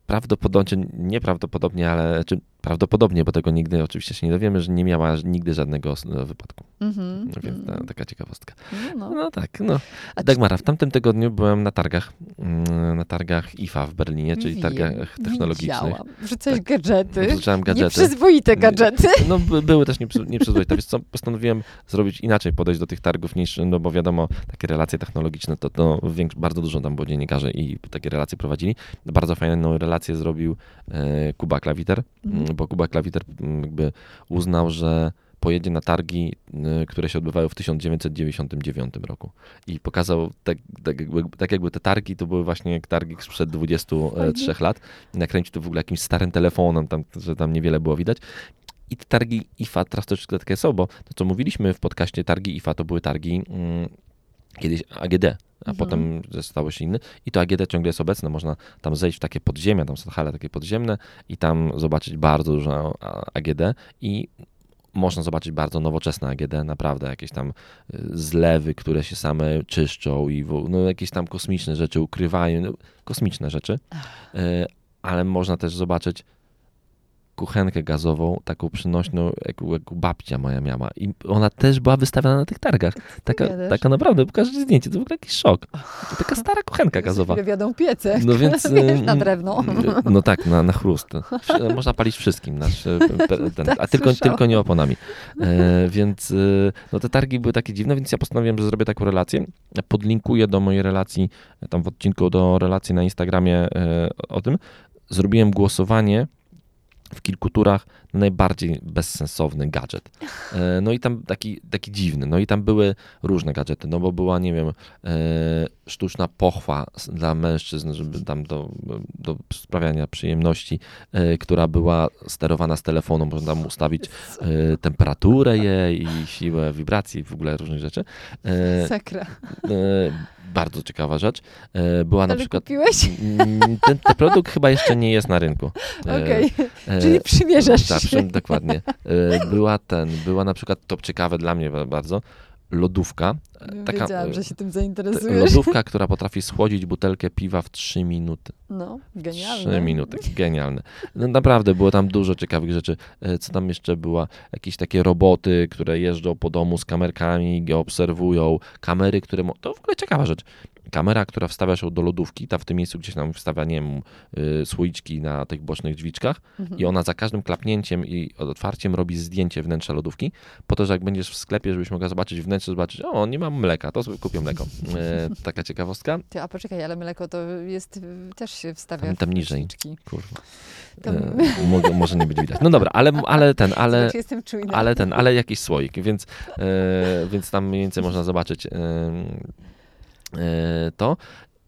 prawdopodobnie, nieprawdopodobnie, ale czy prawdopodobnie, bo tego nigdy oczywiście się nie dowiemy, że nie miała nigdy żadnego wypadku. Mhm, No, więc ta, mhm. taka ciekawostka. No, no. No tak, no. A Dagmara, w tamtym tygodniu byłem na targach, mm, na targach IFA w Berlinie, czyli Wiem, targach technologicznych. Widziałam. Wrzucałeś Tak. gadżety. Wrzucałem gadżety. Nieprzyzwoite gadżety. No by, były też nieprzy- nieprzyzwoite, więc co, postanowiłem zrobić inaczej, podejść do tych targów niż, no bo wiadomo, takie relacje technologiczne, to, to większ, bardzo dużo tam było dziennikarzy i takie relacje prowadzili. Bardzo fajną relację zrobił e, Kuba Klawiter, Mhm. Bo Kuba Klawiter m, jakby uznał, że pojedzie na targi, y, które się odbywały w 1999 roku. I pokazał, tak, tak, jakby, tak jakby te targi to były właśnie targi sprzed 23 Fajnie. lat. Nakręcił to w ogóle jakimś starym telefonem, tam, że tam niewiele było widać. I te targi IFA teraz troszeczkę takie są, bo to, co mówiliśmy w podcaście, targi IFA to były targi mm, kiedyś AGD, a Mhm. potem stało się inny. I to AGD ciągle jest obecne. Można tam zejść w takie podziemia, tam są hale takie podziemne i tam zobaczyć bardzo dużo AGD i można zobaczyć bardzo nowoczesne AGD, naprawdę jakieś tam y, zlewy, które się same czyszczą i no, jakieś tam kosmiczne rzeczy ukrywają, no, kosmiczne rzeczy, Y, ale można też zobaczyć kuchenkę gazową, taką przynośną, jak, jak babcia moja miała. I ona też była wystawiona na tych targach. Taka, taka naprawdę, pokażę ci zdjęcie, to w ogóle jakiś szok. Taka stara kuchenka gazowa. Ile wiadą piece. No więc... Na drewno. No tak, na, na chrust. Można palić wszystkim, nasz, e, ten, Tak, a tylko, tylko nie oponami. E, więc e, no te targi były takie dziwne, więc ja postanowiłem, że zrobię taką relację. Podlinkuję do mojej relacji, tam w odcinku do relacji na Instagramie e, o tym. Zrobiłem głosowanie w kilku turach najbardziej bezsensowny gadżet. E, No i tam taki, taki dziwny. No i tam były różne gadżety, no bo była, nie wiem, e, sztuczna pochwa dla mężczyzn, żeby tam do, do sprawiania przyjemności, e, która była sterowana z telefonu, można tam ustawić temperaturę jej i siłę wibracji, w ogóle różnych rzeczy. Sakra. Bardzo ciekawa rzecz. E, Była na Ale przykład... kupiłeś? Mm, Ten, ten produkt chyba jeszcze nie jest na rynku. E, Okej, e, czyli przymierzasz tak, się. dokładnie. Była ten, była na przykład, to ciekawe dla mnie ba- bardzo, lodówka. E, Taka, Wiedziałam, że się tym e, zainteresujesz. lodówka, która potrafi schłodzić butelkę piwa w 3 minuty. No, genialne. 3 minuty, genialne. No naprawdę, było tam dużo ciekawych rzeczy. E, Co tam jeszcze była? Jakieś takie roboty, które jeżdżą po domu z kamerkami, go obserwują. Kamery, które... To w ogóle ciekawa rzecz. Kamera, która wstawia się do lodówki, ta w tym miejscu gdzieś tam wstawia, nie wiem, y, słoiczki na tych bocznych drzwiczkach Mhm. i ona za każdym klapnięciem i otwarciem robi zdjęcie wnętrza lodówki, po to, że jak będziesz w sklepie, żebyś mogła zobaczyć wnętrze, zobaczyć, o, nie mam mleka, to sobie kupię mleko. E, taka ciekawostka. Ty, a poczekaj, ale mleko to jest, też się wstawia Tam- tam niżej. Kurwa. Tam- E, może nie być widać. No dobra, ale, ale ten, ale, jestem czujna. ale ten, ale jakiś słoik, więc, e, więc tam mniej więcej można zobaczyć e, to.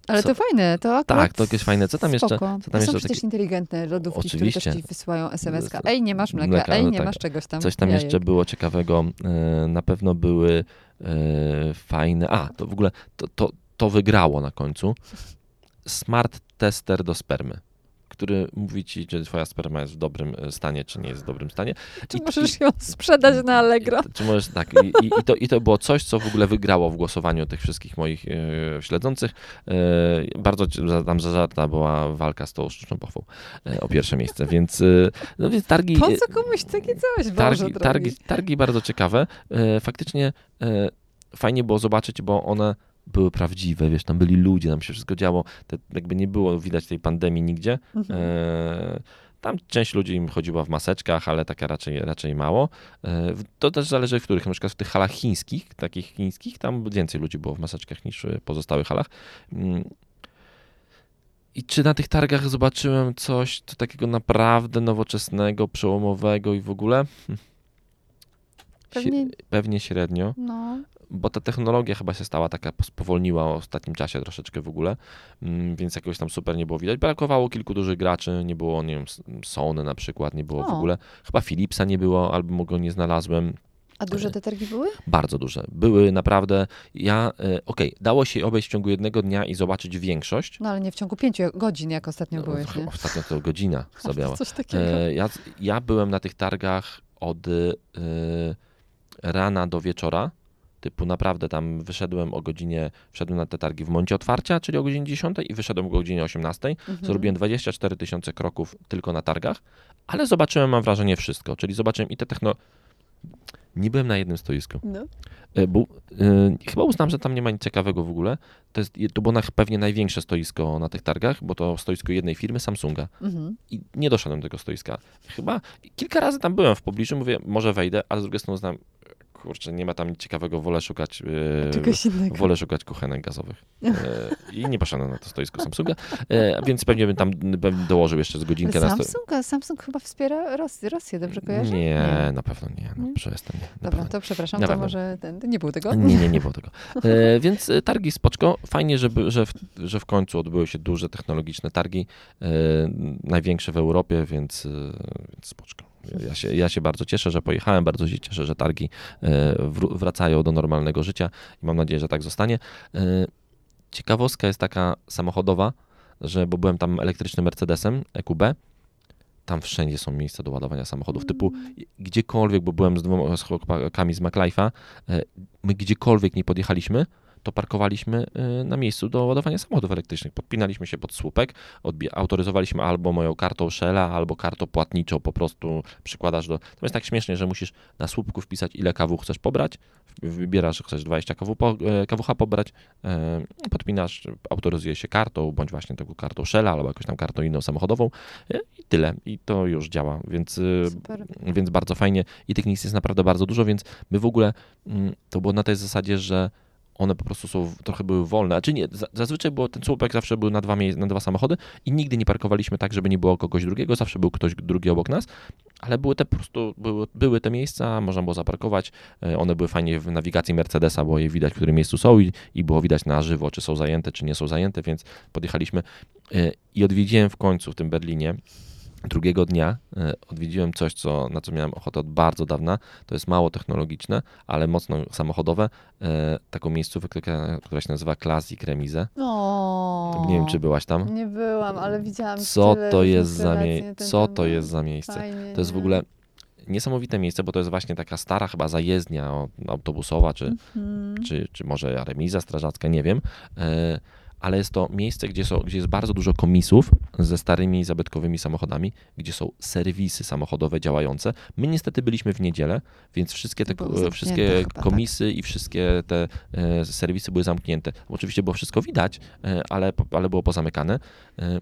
Ale co- to fajne, to akurat Tak, to jakieś fajne. Co tam jeszcze? Spoko. co tam to są jeszcze przecież taki- inteligentne lodówki, które Oczywiście. też ci wysyłają SMS-ka. Ej, nie masz mleka, mleka, ej, no nie tak. masz czegoś tam. Coś tam jajek. jeszcze było ciekawego. e, Na pewno były e, fajne. A, to w ogóle to, to, to wygrało na końcu. Smart tester do spermy, który mówi ci, czy twoja sperma jest w dobrym e, stanie, czy nie jest w dobrym stanie. Czy I- możesz ją sprzedać na Allegro? Czy możesz, tak, i, i, i, to, i to było coś, co w ogóle wygrało w głosowaniu tych wszystkich moich e, śledzących. E, bardzo tam zażarta była walka z tą sztuczną pochwą e, o pierwsze miejsce, więc, e, no więc targi... Po co komuś takie coś, targi, drogi? targi, targi bardzo ciekawe. E, faktycznie e, fajnie było zobaczyć, bo one były prawdziwe, wiesz, tam byli ludzie, tam się wszystko działo, te, jakby nie było widać tej pandemii nigdzie. Mhm. E, tam część ludzi im chodziła w maseczkach, ale taka raczej, raczej mało. E, to też zależy w których, na przykład w tych halach chińskich, takich chińskich, tam więcej ludzi było w maseczkach niż w pozostałych halach. Mm. I czy na tych targach zobaczyłem coś takiego naprawdę nowoczesnego, przełomowego i w ogóle? Hm. Pewnie- pewnie średnio, No, bo ta technologia chyba się stała taka, spowolniła w ostatnim czasie troszeczkę w ogóle, mm, więc jakoś tam super nie było widać. Brakowało kilku dużych graczy, nie było, nie wiem, Sony na przykład, nie było w O. ogóle. Chyba Philipsa nie było, albo go nie znalazłem. a duże te targi były? Bardzo duże. Były naprawdę, ja, e, okej, dało się obejść w ciągu jednego dnia i zobaczyć większość. No ale nie w ciągu pięciu godzin, jak ostatnio byłeś, nie? Ostatnio to godzina zabiała. Coś takiego. E, ja, ja byłem na tych targach od e, rana do wieczora. Typu naprawdę tam wyszedłem o godzinie, wszedłem na te targi w momencie otwarcia, czyli o godzinie 10 i wyszedłem o godzinie 18. Mhm. Zrobiłem 24 tysiące kroków tylko na targach, ale zobaczyłem, mam wrażenie, wszystko. Czyli zobaczyłem i te techno... Nie byłem na jednym stoisku. No. E, Bo, e, chyba uznam, że tam nie ma nic ciekawego w ogóle. To, jest, to było na, pewnie największe stoisko na tych targach, bo to stoisko jednej firmy, Samsunga Mhm. i nie doszedłem do tego stoiska. Chyba kilka razy tam byłem w pobliżu, mówię, może wejdę, ale z drugiej strony znam, kurczę, nie ma tam nic ciekawego, wolę szukać, e, wolę szukać kuchenek gazowych. E, I nie poszedłem na to stoisko Samsunga, e, więc pewnie bym tam bym dołożył jeszcze z godzinkę na sto... Samsung, Samsung chyba wspiera Rosję, Rosję dobrze kojarzę? Nie, na pewno nie, no Nie? przestań. Nie, Dobra, pewno to przepraszam, Na to pewno. może ten, nie było tego? Nie, nie, nie było tego. Więc targi spoczko. Fajnie, żeby, że, w, że w końcu odbyły się duże technologiczne targi, największe w Europie, więc, więc spoczko. Ja się, ja się bardzo cieszę, że pojechałem, bardzo się cieszę, że targi e, wracają do normalnego życia i mam nadzieję, że tak zostanie. E, ciekawostka jest taka samochodowa, że bo byłem tam elektrycznym Mercedesem EQB, tam wszędzie są miejsca do ładowania samochodów, typu gdziekolwiek, bo byłem z dwoma chłopakami z MacLife'a, e, my gdziekolwiek nie podjechaliśmy, to parkowaliśmy e, na miejscu do ładowania samochodów elektrycznych. Podpinaliśmy się pod słupek, autoryzowaliśmy albo moją kartą Shella, albo kartą płatniczą, po prostu przykładasz do... To jest tak śmiesznie, że musisz na słupku wpisać, ile kawu chcesz pobrać, wybierasz, że chcesz 20 kW po, e, kawucha pobrać, e, podpinasz, autoryzuje się kartą, bądź właśnie taką kartą Shella, albo jakąś tam kartą inną samochodową e, i tyle. I to już działa, więc... Super. więc bardzo fajnie i tych miejsc jest naprawdę bardzo dużo, więc my w ogóle mm, to było na tej zasadzie, że one po prostu są, trochę były wolne. A czy nie, za- zazwyczaj było, ten słupek zawsze był na dwa, na dwa samochody i nigdy nie parkowaliśmy tak, żeby nie było kogoś drugiego, zawsze był ktoś drugi obok nas, ale były te po prostu, były, były te miejsca, można było zaparkować, e, one były fajnie w nawigacji Mercedesa, było je widać, w którym miejscu są i, i było widać na żywo, czy są zajęte, czy nie są zajęte, więc podjechaliśmy e, i odwiedziłem w końcu w tym Berlinie drugiego dnia e, odwiedziłem coś, co, na co miałem ochotę od bardzo dawna. To jest mało technologiczne, ale mocno samochodowe. E, taką miejscówkę, która, która się nazywa Classic Remise. O, Nie wiem, czy byłaś tam. Nie byłam, ale widziałam Co to jest za, mie- co to jest za miejsce? Fajnie, To jest w ogóle niesamowite miejsce, bo to jest właśnie taka stara chyba zajezdnia autobusowa, czy, Mhm. czy, czy może remiza strażacka, nie wiem. E, Ale jest to miejsce, gdzie, są, gdzie jest bardzo dużo komisów ze starymi, zabytkowymi samochodami, gdzie są serwisy samochodowe działające. My niestety byliśmy w niedzielę, więc wszystkie te wszystkie chyba, tak. komisy i wszystkie te e, serwisy były zamknięte. Oczywiście było wszystko widać, e, ale, ale było pozamykane. E,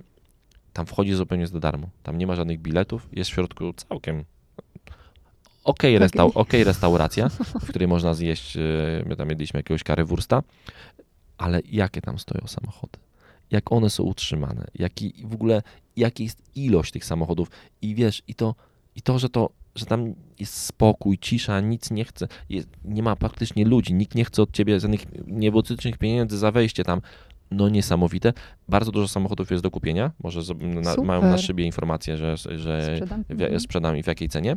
Tam wchodzi zupełnie za darmo. Tam nie ma żadnych biletów. Jest w środku całkiem okej restau- okej restauracja, w której można zjeść, e, my tam jedliśmy jakiegoś currywursta, ale jakie tam stoją samochody? Jak one są utrzymane? Jaki, w ogóle, jaka jest ilość tych samochodów? I wiesz, i to, i to że to, że tam jest spokój, cisza, nic nie chce, jest, nie ma praktycznie ludzi, nikt nie chce od ciebie żadnych niebotycznych pieniędzy za wejście tam. No niesamowite. Bardzo dużo samochodów jest do kupienia. Może na, mają na szybie informację, że, że Sprzedam. w, Mhm. sprzedam i w jakiej cenie.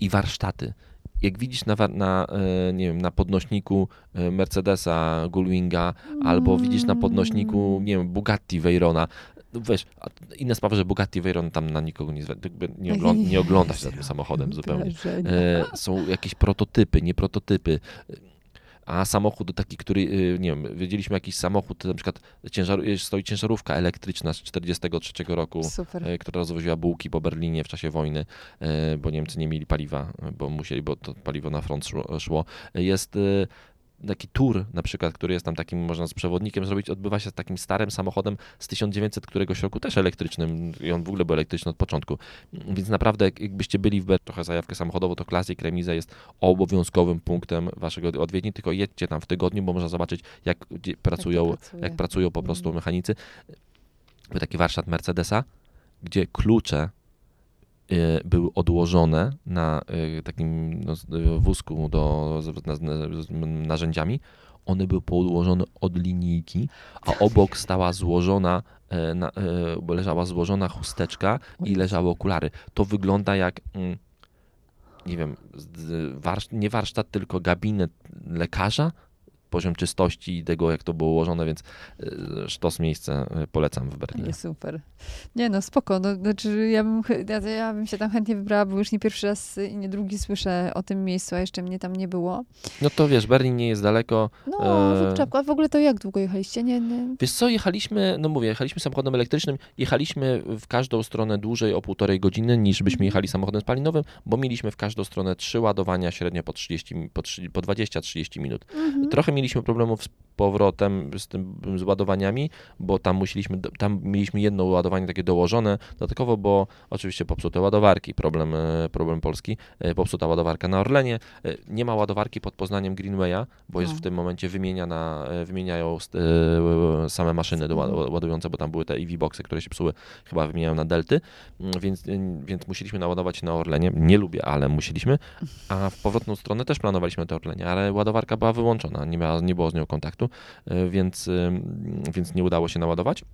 I warsztaty. Jak widzisz na, na, e, nie wiem, na podnośniku e, Mercedesa Gullwinga, albo widzisz na podnośniku, Mm. nie wiem, Bugatti Veyrona, no wiesz, inna sprawa, że Bugatti Veyron tam na nikogo nie, nie, ogląda, nie ogląda się za tym samochodem zupełnie. E, są jakieś prototypy, nie prototypy. A samochód taki, który, y, nie wiem, wiedzieliśmy jakiś samochód, na przykład ciężar, y, stoi ciężarówka elektryczna z 43 roku, Super. e, która rozwoziła bułki po Berlinie w czasie wojny, bo Niemcy nie mieli paliwa, bo musieli, bo to paliwo na front szło. Jest taki tour na przykład, który jest tam takim, można z przewodnikiem zrobić, odbywa się z takim starym samochodem z 1900 któregoś roku, też elektrycznym i on w ogóle był elektryczny od początku. Więc naprawdę, jak- jakbyście byli w Ber- trochę zajawkę samochodową, to Classic Remise jest obowiązkowym punktem waszego odwiedzi, tylko jedźcie tam w tygodniu, bo można zobaczyć, jak pracują, jak, pracują po prostu Mhm. mechanicy. Był taki warsztat Mercedesa, gdzie klucze były odłożone na y, takim no, y, wózku do, z, na, z, z narzędziami. One były podłożone od linijki, a obok stała złożona, e, e, leżała złożona chusteczka i leżały okulary. To wygląda jak, mm, nie wiem, nie warsztat, tylko gabinet lekarza, poziom czystości i tego, jak to było ułożone, więc e, sztos miejsce e, polecam w Berlinie. Super. Nie no, spoko. No, znaczy ja, bym, ja, ja bym się tam chętnie wybrała, bo już nie pierwszy raz i nie drugi słyszę o tym miejscu, a jeszcze mnie tam nie było. No to wiesz, Berlin nie jest daleko. No, Eee. w czapku. A w ogóle to jak długo jechaliście? Nie, nie. Wiesz co, jechaliśmy, no mówię, jechaliśmy samochodem elektrycznym, jechaliśmy w każdą stronę dłużej o półtorej godziny niż byśmy jechali samochodem spalinowym, bo mieliśmy w każdą stronę trzy ładowania średnio po 30, mi- po, 30 po 20-30 minut. Mhm. Trochę mieliśmy problemów z powrotem z tym z ładowaniami, bo tam musieliśmy, tam mieliśmy jedno ładowanie takie dołożone dodatkowo, bo oczywiście popsute ładowarki, problem, e, problem polski, e, popsuta ładowarka na Orlenie, e, nie ma ładowarki pod Poznaniem Greenwaya, bo jest O. w tym momencie wymieniana, wymieniają same maszyny ładujące, bo tam były te EV boxy, które się psuły, chyba wymieniają na Delty, Mm, więc, więc musieliśmy naładować na Orlenie, nie lubię, ale musieliśmy, a w powrotną stronę też planowaliśmy to Orlenie, ale ładowarka była wyłączona, nie, miała, nie było z nią kontaktu, e, więc, e, więc nie udało się naładować.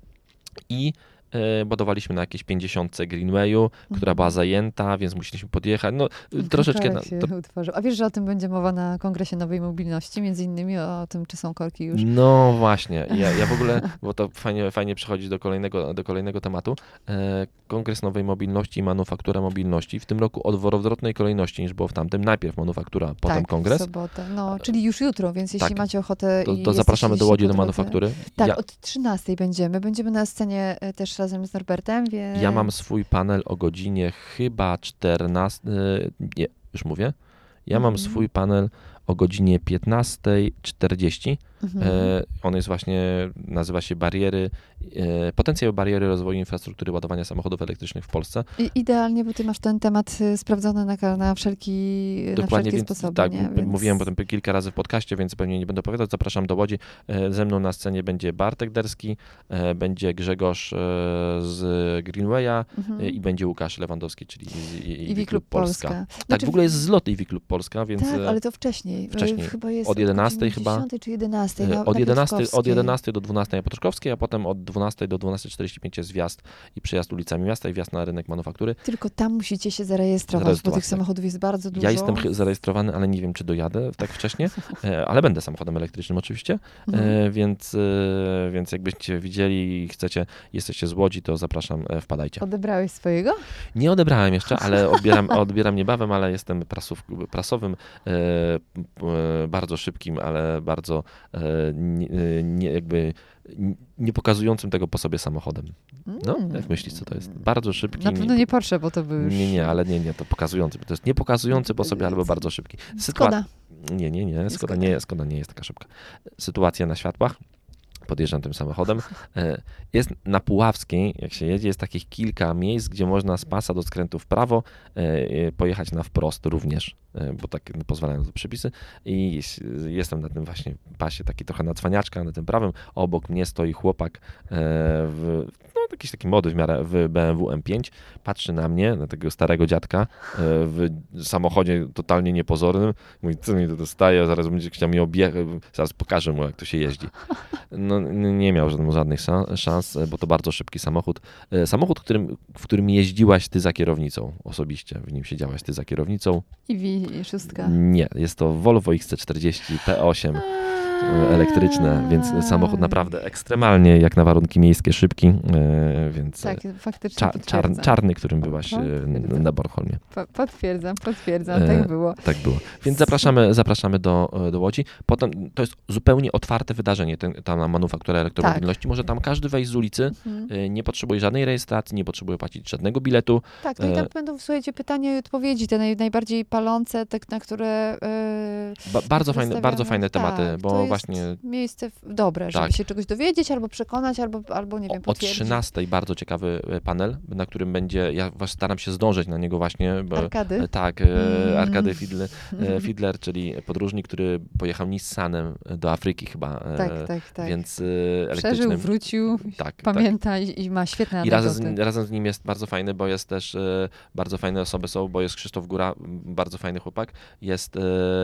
I e, ładowaliśmy na jakieś 50 Greenwayu, która była zajęta, więc musieliśmy podjechać. No, troszeczkę. Na, to, utworzył. A wiesz, że o tym będzie mowa na Kongresie Nowej Mobilności, między innymi o tym, czy są korki już. no właśnie, ja, ja w ogóle, bo to fajnie, fajnie przechodzi do kolejnego, do kolejnego tematu. E, Kongres Nowej Mobilności i Manufaktura Mobilności. W tym roku w odwrotnej kolejności niż było w tamtym. Najpierw manufaktura, potem tak, kongres. W sobotę. No, czyli już jutro, więc jeśli Tak. macie ochotę. To, to zapraszamy do Łodzi do manufaktury. Tak, ja, od 13 będziemy. Będziemy na scenie e, też razem z Norbertem, więc... ja mam swój panel o godzinie chyba 14. Nie, już mówię. Ja mam Mhm. swój panel o godzinie 15.40. Mhm. E, On jest właśnie, nazywa się bariery, e, potencjał bariery rozwoju infrastruktury ładowania samochodów elektrycznych w Polsce. I idealnie, bo ty masz ten temat y, sprawdzony na, na, wszelki, na wszelkie więc sposoby. tak, nie? Więc... mówiłem potem kilka razy w podcaście, więc pewnie nie będę opowiadać. Zapraszam do Łodzi. E, Ze mną na scenie będzie Bartek Derski, będzie Grzegorz z Greenwaya Mhm. i będzie Łukasz Lewandowski, czyli z Iwi Klub Polska. Polska. Tak, w ogóle jest zlot Iwi Klub Polska, więc Tak, ale to wcześniej. wcześniej. Chyba jest Od 11 godziny chyba. 10 czy 11. E, Na, Od na 11, od Piotrkowskiej. 11 do 12 na Piotrkowskiej, a potem od 12 do 12.45 jest wjazd i przejazd ulicami miasta i wjazd na rynek manufaktury. Tylko tam musicie się zarejestrować, bo Zarejestrować, tych tak. samochodów jest bardzo dużo. Ja jestem zarejestrowany, ale nie wiem, czy dojadę tak wcześnie, e, ale będę samochodem elektrycznym oczywiście, Mhm. e, więc, e, więc jakbyście widzieli i chcecie, jesteście z Łodzi, to zapraszam, e, wpadajcie. Odebrałeś swojego? Nie odebrałem jeszcze, ale odbieram, odbieram niebawem, ale jestem prasów, prasowym, e, e, bardzo szybkim, ale bardzo e, nie, e, nie, jakby nie pokazującym tego po sobie samochodem. No, Mm. jak myślisz, co to jest? Bardzo szybki. Na pewno nie Porsche, bo to by już... Nie, nie, ale nie, nie, to pokazujący. To jest nie pokazujący po sobie, albo bardzo szybki. Sytua- Skoda. Nie, nie, nie, Skoda. nie, Skoda nie jest taka szybka. Sytuacja na światłach. Podjeżdżam tym samochodem. E, Jest na Puławskiej, jak się jedzie, jest takich kilka miejsc, gdzie można z pasa do skrętu w prawo e, e, pojechać na wprost również, bo tak pozwalają na to przepisy. I jestem na tym właśnie pasie, taki trochę na cwaniaczka, na tym prawym. Obok mnie stoi chłopak w, jakiś taki młody w miarę w BMW M5. Patrzy na mnie, na tego starego dziadka e, w samochodzie totalnie niepozornym. Mówi, co mi to dostaje, zaraz będzie chciał mi objechać, zaraz pokażę mu, jak to się jeździ. No, nie miał żadnych, szans, e, bo to bardzo szybki samochód. E, Samochód, którym, w którym jeździłaś ty za kierownicą osobiście, w nim siedziałaś ty za kierownicą. I wi szóstka. Nie, jest to Volvo XC40 P8 e, elektryczne, więc samochód naprawdę ekstremalnie, jak na warunki miejskie, szybki, e, więc Tak, e, faktycznie cza, czar, czarny, którym byłaś e, Potwierdzam. na Bornholmie. Po- Potwierdzam, potwierdzam, E, tak było. Tak było. Więc zapraszamy, zapraszamy do, e, do Łodzi. Potem to jest zupełnie otwarte wydarzenie, ten, ta manufaktura elektromobilności. Może tam każdy wejść z ulicy, Mhm. e, nie potrzebuje żadnej rejestracji, nie potrzebuje płacić żadnego biletu. Tak, no i tam e, będą, słuchajcie, pytania i odpowiedzi, te naj, najbardziej palące, te, na które... e, Ba, bardzo, fajne, bardzo fajne tematy, Tak, bo właśnie Miejsce dobre, żeby Tak. się czegoś dowiedzieć, albo przekonać, albo, albo nie wiem, o, o potwierdzić. 13 bardzo ciekawy e, panel, na którym będzie, ja was staram się zdążyć na niego właśnie, bo Arkady? E, Tak, Mm. e, Arkady Fiedler, e, Fiedler, czyli podróżnik, który pojechał Nissanem do Afryki chyba. Tak, tak, tak. Więc Przeżył, wrócił, Tak, tak. pamięta i, i ma świetne I razem z, razem z nim jest bardzo fajny, bo jest też bardzo fajne osoby są, bo jest Krzysztof Góra, bardzo fajny chłopak, jest,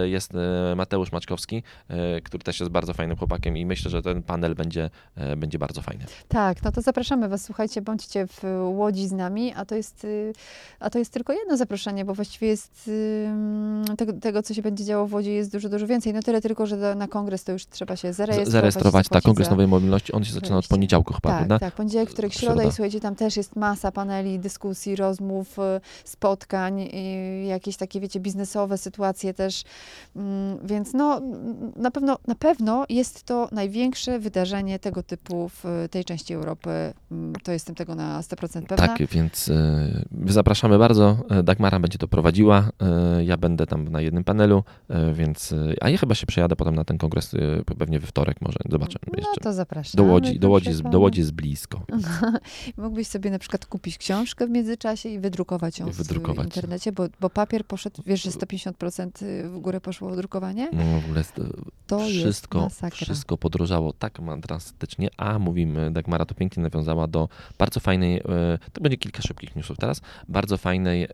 jest Mateusz Maczkowski, e, który też jest bardzo fajnym chłopakiem i myślę, że ten panel będzie, e, będzie bardzo fajny. Tak, no to zapraszamy Was, słuchajcie, bądźcie w Łodzi z nami, a to jest, y, a to jest tylko jedno zaproszenie, bo właściwie jest tego, tego, co się będzie działo w Łodzi jest dużo, dużo więcej. No tyle tylko, że do, na kongres to już trzeba się zarejestrować. Zarejestrować, tak, Kongres za- Nowej Mobilności, on się zaczyna od poniedziałku chyba, Tak, prawda? tak, poniedziałek, wtorek, środa Środa. i słuchajcie, tam też jest masa paneli, dyskusji, rozmów, y, spotkań, jakieś takie, wiecie, biznesowe sytuacje też, Mm, więc no, mm, na pewno, na pewno jest to największe wydarzenie tego typu w y, tej części Europy, Mm, to jestem tego na 100% pewna. Tak, więc e, zapraszamy bardzo. E, Dagmara będzie to prowadziła. e, Ja będę tam na jednym panelu, e, więc. A ja chyba się przejadę potem na ten kongres pewnie we wtorek może. Zobaczę No jeszcze. to zapraszam. Do Łodzi, do Łodzi, jest- do Łodzi jest blisko. Mógłbyś sobie na przykład kupić książkę w międzyczasie i wydrukować ją wydrukować. w internecie, bo, bo papier poszedł, wiesz, że 150% w górę poszło drukowanie? No, w ogóle jest, To jest wszystko, masakra. wszystko podrożało tak drastycznie, a mówimy, Dagmara to pięknie nawiązała do bardzo fajnej, e, to będzie kilka szybkich newsów teraz, bardzo fajnej e,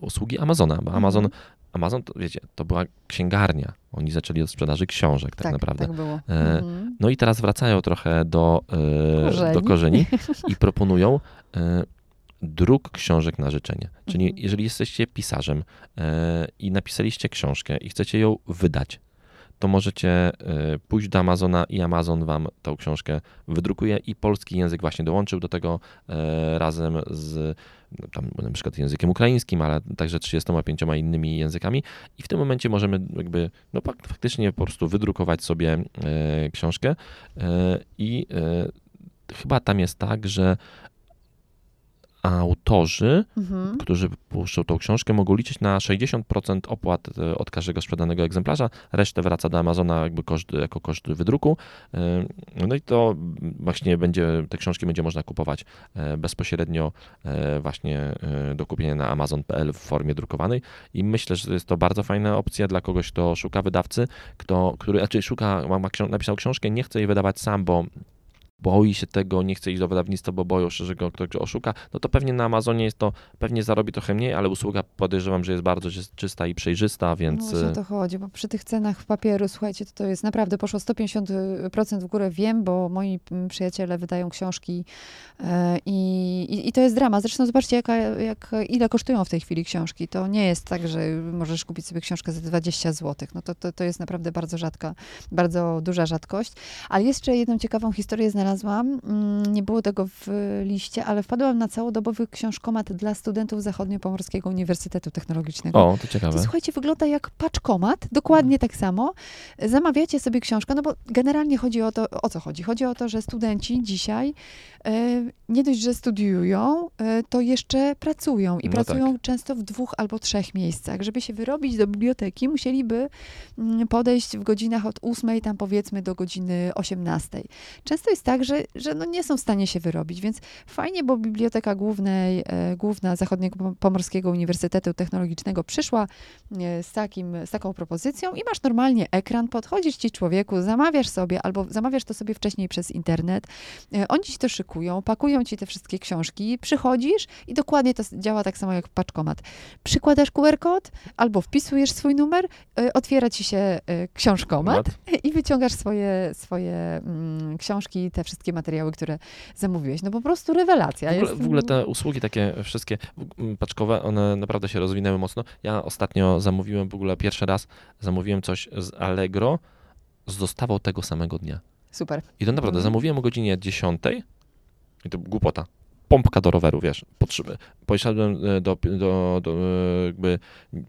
usługi Amazona, bo Amazon, Mhm. Amazon to wiecie, to była księgarnia. Oni zaczęli od sprzedaży książek tak, naprawdę. Tak było. E, Mhm. No i teraz wracają trochę do, Korzeni. do korzeni i proponują druk książek na życzenie. Czyli Mhm. jeżeli jesteście pisarzem i napisaliście książkę i chcecie ją wydać, to możecie e, pójść do Amazona i Amazon wam tą książkę wydrukuje i polski język właśnie dołączył do tego e, razem z no, tam na przykład językiem ukraińskim, ale także 35 innymi językami. I w tym momencie możemy jakby no fak- faktycznie po prostu wydrukować sobie e, książkę i chyba tam jest tak, że autorzy, Mhm. którzy puszczą tą książkę, mogą liczyć na 60% opłat e, od każdego sprzedanego egzemplarza. Resztę wraca do Amazona jakby koszt, jako koszt wydruku. E, No i to właśnie będzie, te książki będzie można kupować e, bezpośrednio właśnie do kupienia na amazon.pl w formie drukowanej i myślę, że jest to bardzo fajna opcja dla kogoś, kto szuka wydawcy, kto, który, znaczy szuka, ma, ma napisał książkę, nie chce jej wydawać sam, bo boi się tego, nie chce iść do wydawnictwa, bo boją się, że go ktoś oszuka, no to pewnie na Amazonie jest to, pewnie zarobi trochę mniej, ale usługa podejrzewam, że jest bardzo czys- czysta i przejrzysta, więc No o to chodzi, bo przy tych cenach papieru, słuchajcie, to, to jest naprawdę poszło 150% w górę, wiem, bo moi przyjaciele wydają książki e, i, i, i to jest drama. Zresztą zobaczcie, jaka, jak, ile kosztują w tej chwili książki. To nie jest tak, że możesz kupić sobie książkę za 20 zł. No to, to, to jest naprawdę bardzo rzadka, bardzo duża rzadkość. Ale jeszcze jedną ciekawą historię znalazłam. Mm, Nie było tego w liście, ale wpadłam na całodobowy książkomat dla studentów Zachodniopomorskiego Uniwersytetu Technologicznego. o, to To ciekawe. słuchajcie, wygląda jak paczkomat, dokładnie tak samo. Zamawiacie sobie książkę, no bo generalnie chodzi o to, o co chodzi? Chodzi o to, że studenci dzisiaj e, nie dość, że studiują, e, to jeszcze pracują i No pracują często w dwóch albo trzech miejscach. Żeby się wyrobić do biblioteki, musieliby mm, podejść w godzinach od 8 tam powiedzmy do godziny 18. Często jest tak, że, że no nie są w stanie się wyrobić, więc fajnie, bo Biblioteka Głównej, e, Główna Zachodniego Pomorskiego Uniwersytetu Technologicznego przyszła e, z, takim, z taką propozycją i masz normalnie ekran, podchodzisz ci człowieku, zamawiasz sobie albo zamawiasz to sobie wcześniej przez internet, e, oni ci to szykują, pakują ci te wszystkie książki, przychodzisz i dokładnie to działa tak samo jak paczkomat. Przykładasz QR kod albo wpisujesz swój numer, otwiera ci się książkomat i wyciągasz swoje, swoje mm, książki, te wszystkie materiały, które zamówiłeś. No po prostu rewelacja. W ogóle, Jest- w ogóle te usługi takie wszystkie paczkowe, one naprawdę się rozwinęły mocno. Ja ostatnio zamówiłem w ogóle pierwszy raz, zamówiłem coś z Allegro z dostawą tego samego dnia. Super. I to naprawdę, Mhm. zamówiłem o godzinie 10 i to głupota. Pompka do roweru, wiesz, potrzeby. Poszedłem e, do, do, do, e, jakby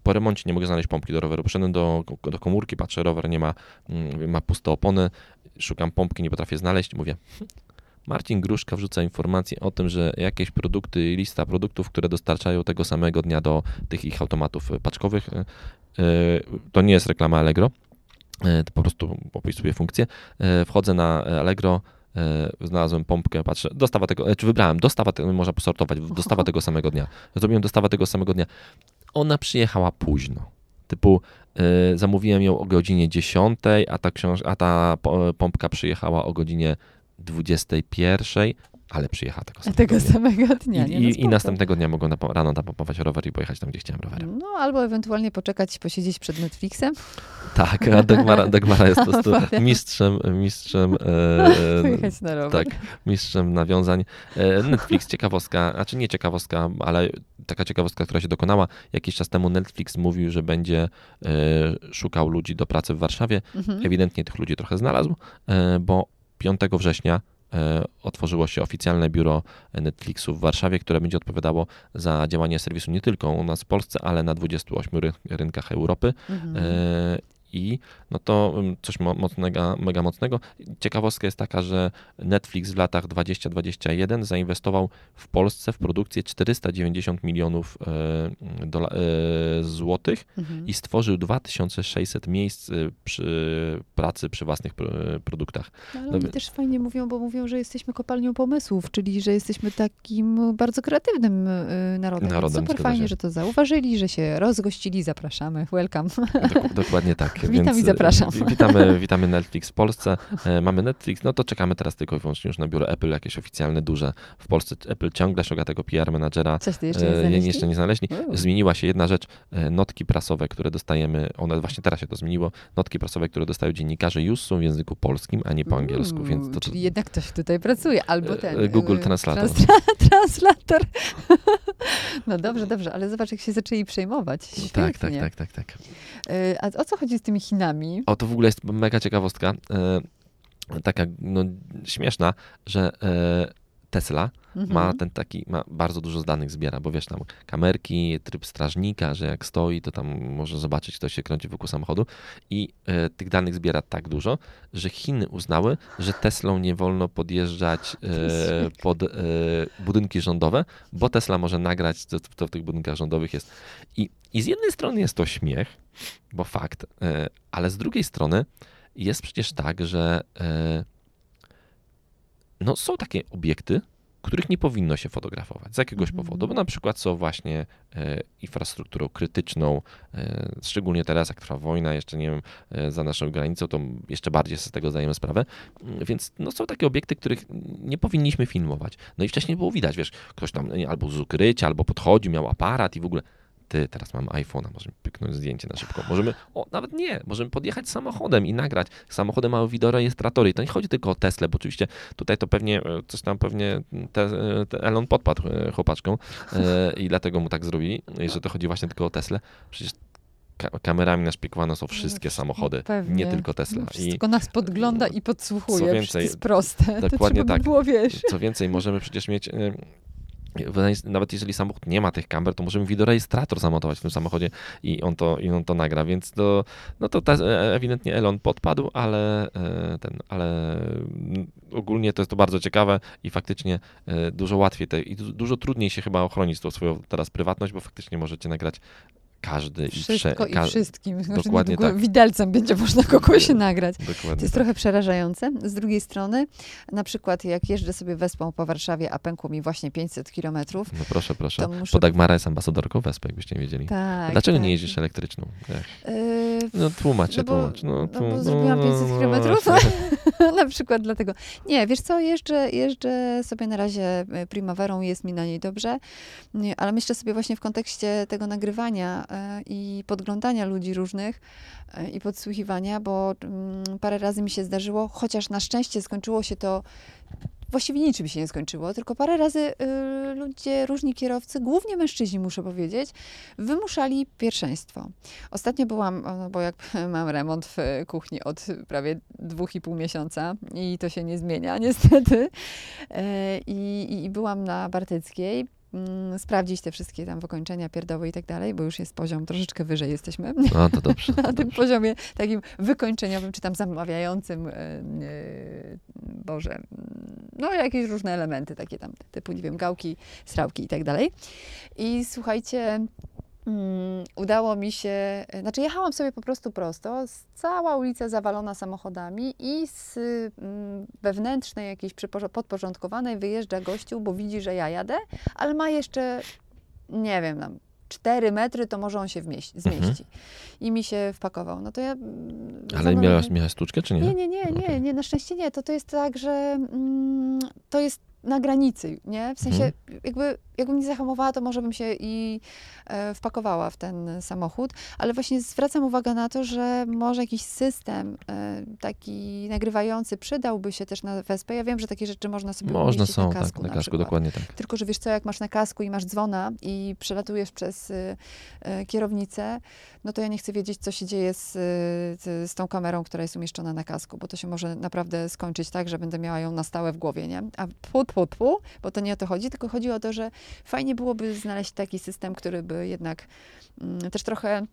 po remoncie nie mogę znaleźć pompki do roweru. Poszedłem do, do komórki, patrzę, rower nie ma, mm, ma puste opony, szukam pompki, nie potrafię znaleźć, mówię, "Hm, Marcin Gruszka wrzuca informację o tym, że jakieś produkty, lista produktów, które dostarczają tego samego dnia do tych ich automatów paczkowych, e, to nie jest reklama Allegro, po prostu opisuję funkcję. Wchodzę na Allegro, znalazłem pompkę, patrzę, dostawa tego, e, czy wybrałem, dostawa tego, można posortować, dostawa tego samego dnia. Zrobiłem dostawę tego samego dnia. Ona przyjechała późno. Typu e, zamówiłem ją o godzinie 10, a ta, książ- a ta po- pompka przyjechała o godzinie 21, ale przyjechała tego samego Tego dnia. samego dnia. I? No i, następnego dnia mogą napo- rano napompować rower i pojechać tam, gdzie chciałem rowerem. No, albo ewentualnie poczekać, posiedzieć przed Netflixem, Tak, a Dagmara, Dagmara jest po prostu mistrzem, mistrzem, e, pojechać na rower. tak, mistrzem nawiązań. E, Netflix, ciekawostka, a czy nie ciekawostka, ale taka ciekawostka, która się dokonała. Jakiś czas temu Netflix mówił, że będzie e, szukał ludzi do pracy w Warszawie. Mhm. Ewidentnie tych ludzi trochę znalazł, bo 5 września otworzyło się oficjalne biuro Netflixu w Warszawie, które będzie odpowiadało za działanie serwisu nie tylko u nas w Polsce, ale na 28 ry- rynkach Europy. Mhm. I no to mm, coś mo- mocnego, mega mocnego. Ciekawostka jest taka, że Netflix w latach 20-21 zainwestował w Polsce w produkcję 490 milionów e, dola- e, złotych Mhm. i stworzył 2600 miejsc e, przy pracy przy własnych pro- produktach. No, ale no oni też fajnie mówią, bo mówią, że jesteśmy kopalnią pomysłów, czyli że jesteśmy takim bardzo kreatywnym narodem. Narodem, super fajnie, się. że to zauważyli, że się rozgościli. Zapraszamy. Welcome. Dok- dokładnie tak. Witam Więc, i e, zapraszam. wi- Witamy, witamy Netflix w Polsce. E, Mamy Netflix, no to czekamy teraz tylko i wyłącznie już na biuro Apple, jakieś oficjalne, duże. W Polsce Apple ciągle szuka tego PR menadżera. Coś ty jeszcze nie E, znaleźli? jeszcze nie znaleźli. Zmieniła się jedna rzecz, notki prasowe, które dostajemy, one właśnie teraz się to zmieniło, notki prasowe, które dostają dziennikarze już są w języku polskim, a nie po angielsku, Uuu, więc to, to Czyli jednak ktoś tutaj pracuje, albo ten. Google Translator. transla- translator. no dobrze, dobrze, ale zobacz, jak się zaczęli przejmować. Świetnie. tak, tak, tak, tak, tak. Y, A o co chodzi z tymi Chinami? O, to w ogóle jest mega ciekawostka, e, taka no, śmieszna, że e, Tesla Mhm. ma ten taki, ma bardzo dużo danych zbiera, bo wiesz, tam kamerki, tryb strażnika, że jak stoi, to tam może zobaczyć, kto się kręci wokół samochodu i e, tych danych zbiera tak dużo, że Chiny uznały, że Teslą nie wolno podjeżdżać e, pod e, budynki rządowe, bo Tesla może nagrać, co, co w tych budynkach rządowych jest. I, I z jednej strony jest to śmiech, bo fakt, e, ale z drugiej strony jest przecież tak, że e, no, są takie obiekty, których nie powinno się fotografować z jakiegoś Mhm. powodu, bo na przykład są właśnie e, infrastrukturą krytyczną, e, szczególnie teraz, jak trwa wojna, jeszcze nie wiem, e, za naszą granicą, to jeszcze bardziej sobie z tego zdajemy sprawę, Mm, więc no, są takie obiekty, których nie powinniśmy filmować. No i wcześniej było widać, wiesz, ktoś tam albo z ukrycia, albo podchodzi, miał aparat i w ogóle ty, teraz mam iPhone'a, możemy pyknąć zdjęcie na szybko. Możemy, o, nawet nie, możemy podjechać samochodem i nagrać. Samochody mają wideorejestratory i to nie chodzi tylko o Tesla, bo oczywiście tutaj to pewnie, e, coś tam pewnie te, e, te Elon podpadł e, chłopaczką i dlatego mu tak zrobili, że to chodzi właśnie tylko o Teslę. Przecież ka- kamerami naszpiekowane są wszystkie samochody, No Pewnie. nie tylko Tesla. I Wszystko nas podgląda i podsłuchuje. Co więcej, to jest proste. to dokładnie by tak. było, wiesz. co więcej, możemy przecież mieć... Nawet jeżeli samochód nie ma tych kamer, to możemy wideorejestrator zamontować w tym samochodzie i on to, i on to nagra, więc to, no to e, ewidentnie Elon podpadł, ale e, ten, ale ogólnie to jest to bardzo ciekawe i faktycznie e, dużo łatwiej te, i du- dużo trudniej się chyba ochronić tą swoją teraz prywatność, bo faktycznie możecie nagrać każdy i Wszystko prze, i ka- wszystkim. Że Dokładnie tak. Widelcem będzie można kogoś nagrać. To Dokładnie. jest tak. trochę przerażające. Z drugiej strony, na przykład jak jeżdżę sobie wespą po Warszawie, a pękło mi właśnie 500 kilometrów, No proszę, proszę. to muszę... Bo Dagmara jest ambasadorką Wespy, jakbyście nie wiedzieli. Tak, Dlaczego tak. nie jeździsz elektryczną? Yy, No tłumacz, No bo- tłumacz. No, no tłum- bo zrobiłam 500 no, kilometrów. właśnie. na przykład dlatego. Nie, wiesz co, jeżdżę, jeżdżę sobie na razie e, Primaverą, jest mi na niej dobrze, Nie, ale myślę sobie właśnie w kontekście tego nagrywania e, i podglądania ludzi różnych i podsłuchiwania, bo mm, parę razy mi się zdarzyło, chociaż na szczęście skończyło się to Właściwie niczym się nie skończyło, tylko parę razy y, ludzie, różni kierowcy, głównie mężczyźni muszę powiedzieć, wymuszali pierwszeństwo. Ostatnio byłam, no bo jak mam remont w kuchni od prawie dwóch i pół miesiąca i to się nie zmienia niestety. E, i- i byłam na Bartyckiej mm, sprawdzić te wszystkie tam wykończenia, pierdoły i tak dalej, bo już jest poziom troszeczkę wyżej jesteśmy. No to dobrze. Na to tym dobrze. poziomie takim wykończeniowym, czy tam zamawiającym, e, Boże, mm, no jakieś różne elementy takie tam, typu, nie wiem, gałki, srałki i tak dalej. I słuchajcie, mm, udało mi się, e, znaczy jechałam sobie po prostu prosto, cała ulica zawalona samochodami i z mm, wewnętrznej jakiejś podporządkowanej wyjeżdża gościu, bo widzi, że ja jadę, ale ma jeszcze, nie wiem, tam 4 metry, to może on się wmieści, Mhm. zmieści. I mi się wpakował. No to ja... mm, Ale zamówiłam- miałaś, miałaś sztuczkę, czy nie? nie, nie, nie, nie, nie, na szczęście nie. To, to jest tak, że mm, to jest na granicy, nie? W sensie, Mhm. jakby, jakbym nie zahamowała, to może bym się i e, wpakowała w ten samochód, ale właśnie zwracam uwagę na to, że może jakiś system e, taki nagrywający przydałby się też na Wespę. Ja wiem, że takie rzeczy można sobie Można są, na kasku tak, na na kasku, przykład. dokładnie tak. Tylko, że wiesz co, jak masz na kasku i masz dzwona i przelatujesz przez y, kierownicę, no to ja nie chcę wiedzieć, co się dzieje z, z, z tą kamerą, która jest umieszczona na kasku, bo to się może naprawdę skończyć tak, że będę miała ją na stałe w głowie, nie? A tfu, tfu, tfu, bo to nie o to chodzi, tylko chodzi o to, że fajnie byłoby znaleźć taki system, który by jednak mm, też trochę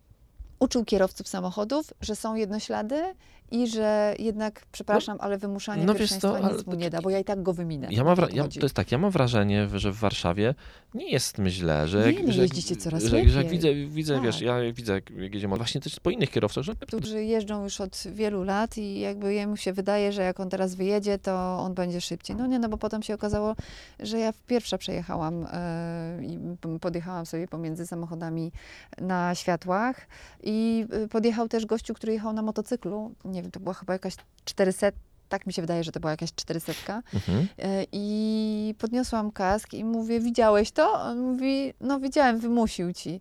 uczył kierowców samochodów, że są jednoślady i że jednak, przepraszam, ale wymuszanie no wiesz co, ale nic mu nie da, bo ja i tak go wyminę. Ja mam ja, to jest tak, ja mam wrażenie, że w Warszawie nie jest źle, że Nie, jak, no że, jak- jeździcie coraz że, że jak lepiej. widzę, widzę Tak. wiesz, ja widzę, jak, jak jedziemy, właśnie też po innych kierowcach, że którzy jeżdżą już od wielu lat i jakby jemu się wydaje, że jak on teraz wyjedzie, to on będzie szybciej. No nie, no bo potem się okazało, że ja pierwsza przejechałam e, i p- podjechałam sobie pomiędzy samochodami na światłach i e, podjechał też gościu, który jechał na motocyklu. Nie wiem, to była chyba jakaś 400, tak mi się wydaje, że to była jakaś 400. mhm. E, I podniosłam kask i mówię, widziałeś to? On mówi, no widziałem, wymusił ci.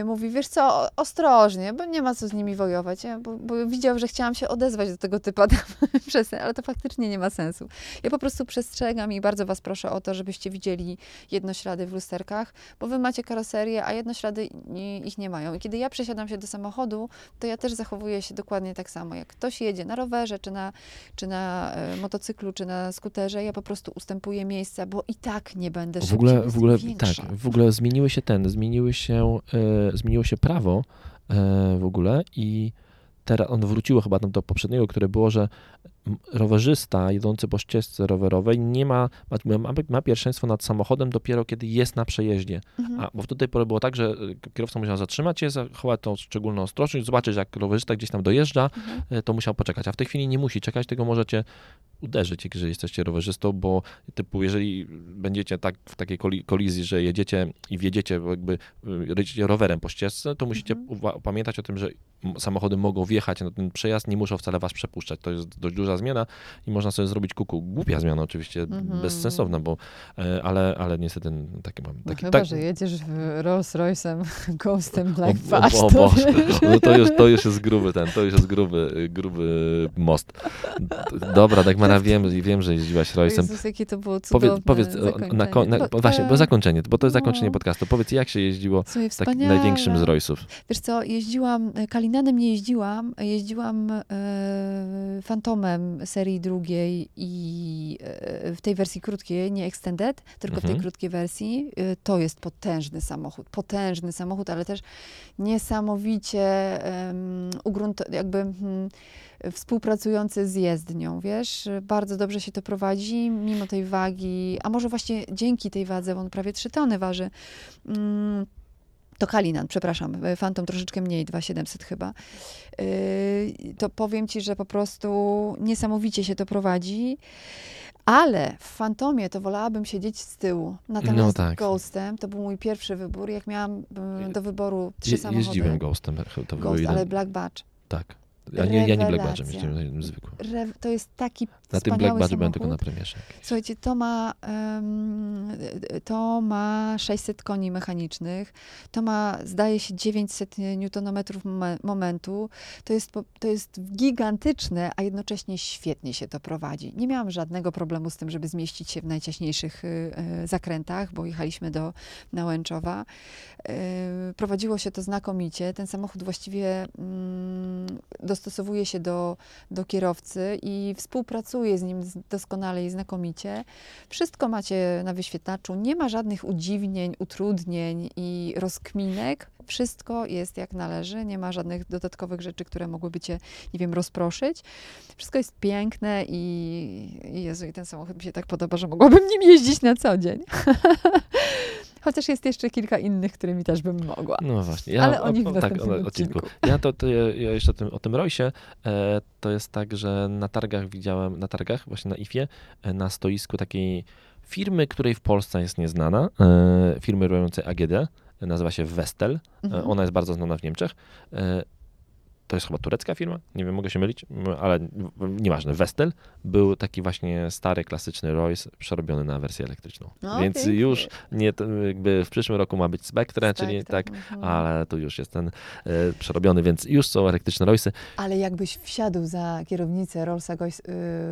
Y, mówi, wiesz co, ostrożnie, bo nie ma co z nimi wojować, ja, bo, bo widział, że chciałam się odezwać do tego typu przestań, ale to faktycznie nie ma sensu. Ja po prostu przestrzegam i bardzo was proszę o to, żebyście widzieli jednoślady w lusterkach, bo wy macie karoserię, a jednoślady ich nie mają. I kiedy ja przesiadam się do samochodu, to ja też zachowuję się dokładnie tak samo. Jak ktoś jedzie na rowerze, czy na, czy na e, motocyklu, czy na skuterze, ja po prostu ustępuję miejsca, bo i tak nie będę W ogóle, w ogóle tak, w ogóle zmieniły się ten, zmieniły się, zmieniło się prawo e, w ogóle i teraz on wróciło chyba tam do poprzedniego, które było, że rowerzysta jedący po ścieżce rowerowej nie ma, ma, ma, pierwszeństwo nad samochodem dopiero kiedy jest na przejeździe. Mhm. A, bo do tej pory było tak, że e, kierowca musiał zatrzymać się, zachować tą szczególną ostrożność, zobaczyć jak rowerzysta gdzieś tam dojeżdża, Mhm. e, to musiał poczekać. A w tej chwili nie musi czekać, tylko możecie uderzyć, jeżeli jesteście rowerzystą, bo typu jeżeli będziecie tak w takiej koli- kolizji, że jedziecie i wjedziecie jakby y, jedziecie rowerem po ścieżce, to musicie Mhm. pamiętać o tym, że samochody mogą wjechać na ten przejazd, nie muszą wcale was przepuszczać. To jest dość duża zmiana i można sobie zrobić kuku. Głupia zmiana oczywiście, Mhm. bezsensowna, bo e, ale, ale niestety takie mam. No Taki, chyba, tak, że jedziesz w Rolls Royce'em, Ghostem, o, Black o, Bash, o to Boże, wiesz. no to już, to już jest gruby ten, to już jest gruby, gruby most. Dobra, Dagmara, wiem, wiem, że jeździłaś Royce'em. Jezus, jakie to było cudowne Powiedz, powiedz o, zakończenie. na, na, Bo- bo, właśnie, bo e, zakończenie, bo to jest zakończenie no. podcastu. Powiedz, jak się jeździło Słuchaj, tak największym z Royce'ów? Wiesz co, jeździłam, e, Kalinanem nie jeździłam, jeździłam e, Fantomem serii drugiej i e, w tej wersji krótkiej, nie extended, tylko w tej Mhm. krótkiej wersji. E, to jest potężny samochód, potężny samochód, ale też niesamowicie um, ugrunt, jakby hmm, współpracujący z jezdnią, wiesz, bardzo dobrze się to prowadzi, mimo tej wagi, a może właśnie dzięki tej wadze, bo on prawie 3 tony waży, mm, to Kalinan, przepraszam, Fantom troszeczkę mniej, 2700 chyba. Yy, to powiem ci, że po prostu niesamowicie się to prowadzi. Ale w Fantomie to wolałabym siedzieć z tyłu. Natomiast No tak. Ghostem to był mój pierwszy wybór. Jak miałam ym, do wyboru trzy Je, samochody. jeździłem Ghostem, to Ghost, ale Black Badge. tak. Ja nie, ja nie Black Rewelacja. jeździłem zwykłym. To jest taki Na tym Black Badge'u byłem tylko na premierze. Słuchajcie, to ma, em, to ma 600 koni mechanicznych, to ma, zdaje się, 900 newtonometrów momen- momentu. To jest, to jest gigantyczne, a jednocześnie świetnie się to prowadzi. Nie miałam żadnego problemu z tym, żeby zmieścić się w najciaśniejszych y, y, zakrętach, bo jechaliśmy do Nałęczowa. Y, Prowadziło się to znakomicie. Ten samochód właściwie mm, dostosowuje się do, do kierowcy i współpracuje z nim doskonale i znakomicie. Wszystko macie na wyświetlaczu, nie ma żadnych udziwnień, utrudnień i rozkminek. Wszystko jest jak należy, nie ma żadnych dodatkowych rzeczy, które mogłyby cię, nie wiem, rozproszyć. Wszystko jest piękne i, i Jezu, i ten samochód mi się tak podoba, że mogłabym nim jeździć na co dzień. Chociaż jest jeszcze kilka innych, którymi też bym mogła. No właśnie. Ale o nich w tak, następnym o- odcinku. Ja to, to ja, ja jeszcze o tym, o tym Roysie, e, to jest tak, że na targach widziałem, na targach, właśnie na IFie, e, na stoisku takiej firmy, której w Polsce jest nieznana, e, firmy robiącej AGD, e, nazywa się Vestel, e, Mhm. ona jest bardzo znana w Niemczech. E, to jest chyba turecka firma, nie wiem, mogę się mylić, ale nieważne. Vestel był taki właśnie stary, klasyczny Royce, przerobiony na wersję elektryczną. No, Więc pięknie. już nie, jakby w przyszłym roku ma być Spectre, czyli Spectre, tak, mhm. ale tu już jest ten e, przerobiony, więc już są elektryczne Royce'y. Ale jakbyś wsiadł za kierownicę Rollsa y,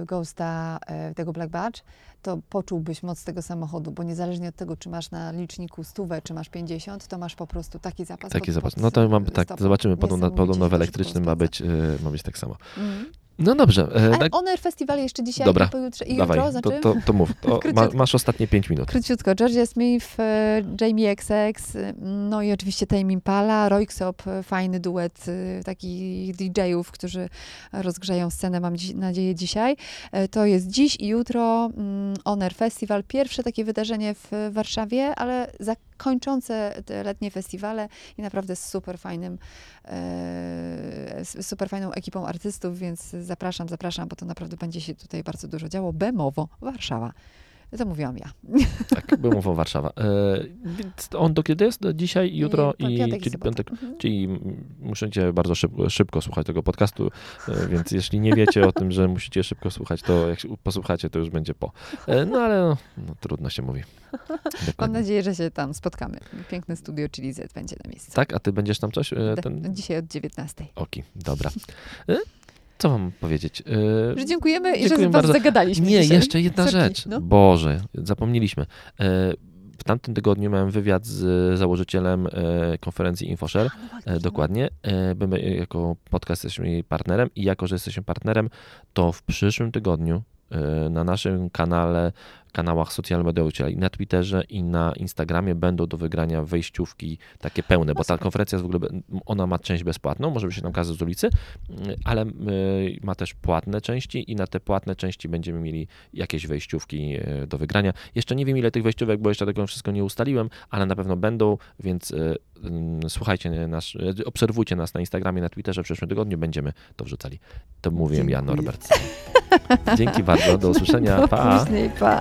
Ghosta y, tego Black Badge, to poczułbyś moc tego samochodu, bo niezależnie od tego, czy masz na liczniku stówę, czy masz 50, to masz po prostu taki zapas. Taki pod, zapas. No to mam tak, stopą. zobaczymy, podobno, podobno w elektrycznym ma być, e, ma być tak samo. Mhm. No dobrze, e, tak, Honor Festival jeszcze dzisiaj Dobra, i pojutrze i dawaj, jutro, to, znaczy? to, to mów, to ma, masz ostatnie 5 minut. Króciutko, Georgia Smith, e, Jamie XX, e, no i oczywiście Tame Impala, Royksop, e, fajny duet takich DJ-ów, którzy rozgrzeją scenę, mam dzi- nadzieję, dzisiaj. To jest dziś i jutro mm, Honor Festival, pierwsze takie wydarzenie w Warszawie, ale zakończące te letnie festiwale i naprawdę z super fajnym, e, super fajną ekipą artystów, więc zapraszam, zapraszam, bo to naprawdę będzie się tutaj bardzo dużo działo. Bemowo, Warszawa. Zamówiłam ja. Tak, wymową Warszawa. E, więc on do kiedy jest? Do dzisiaj, jutro I, piątek czyli piątek. Mhm. Czyli musicie bardzo szybko, szybko słuchać tego podcastu, e, więc jeśli nie wiecie o tym, że musicie szybko słuchać, to jak posłuchacie, to już będzie po. E, No ale no, no, trudno się mówi. Mam Dokładnie. nadzieję, że się tam spotkamy. Piękne studio Chili Z będzie na miejscu. Tak, a ty będziesz tam coś? E, Ten... Dzisiaj od 19. Oki, dobra. Co wam powiedzieć? E, Że dziękujemy i że Dziękuję z was bardzo. zagadaliśmy Nie, dzisiaj. jeszcze jedna rzecz. no. Boże, zapomnieliśmy. E, W tamtym tygodniu miałem wywiad z założycielem e, konferencji InfoShare. No E, no. Dokładnie. My jako podcast jesteśmy jej partnerem i jako, że jesteśmy partnerem, to w przyszłym tygodniu na naszym kanale, kanałach social mediowych, czyli na Twitterze i na Instagramie będą do wygrania wejściówki takie pełne, bo ta konferencja jest w ogóle, ona ma część bezpłatną, może by się nam kazać z ulicy, mm, ale y, ma też płatne części i na te płatne części będziemy mieli jakieś wejściówki e, do wygrania. Jeszcze nie wiem ile tych wejściówek, bo jeszcze tego wszystko nie ustaliłem, ale na pewno będą, więc e, mm, słuchajcie nas, e, obserwujcie nas na Instagramie, na Twitterze w przyszłym tygodniu, będziemy to wrzucali. To mówiłem ja, Dziękuję. Norbert. Dzięki bardzo, do usłyszenia, Do pa! później, pa.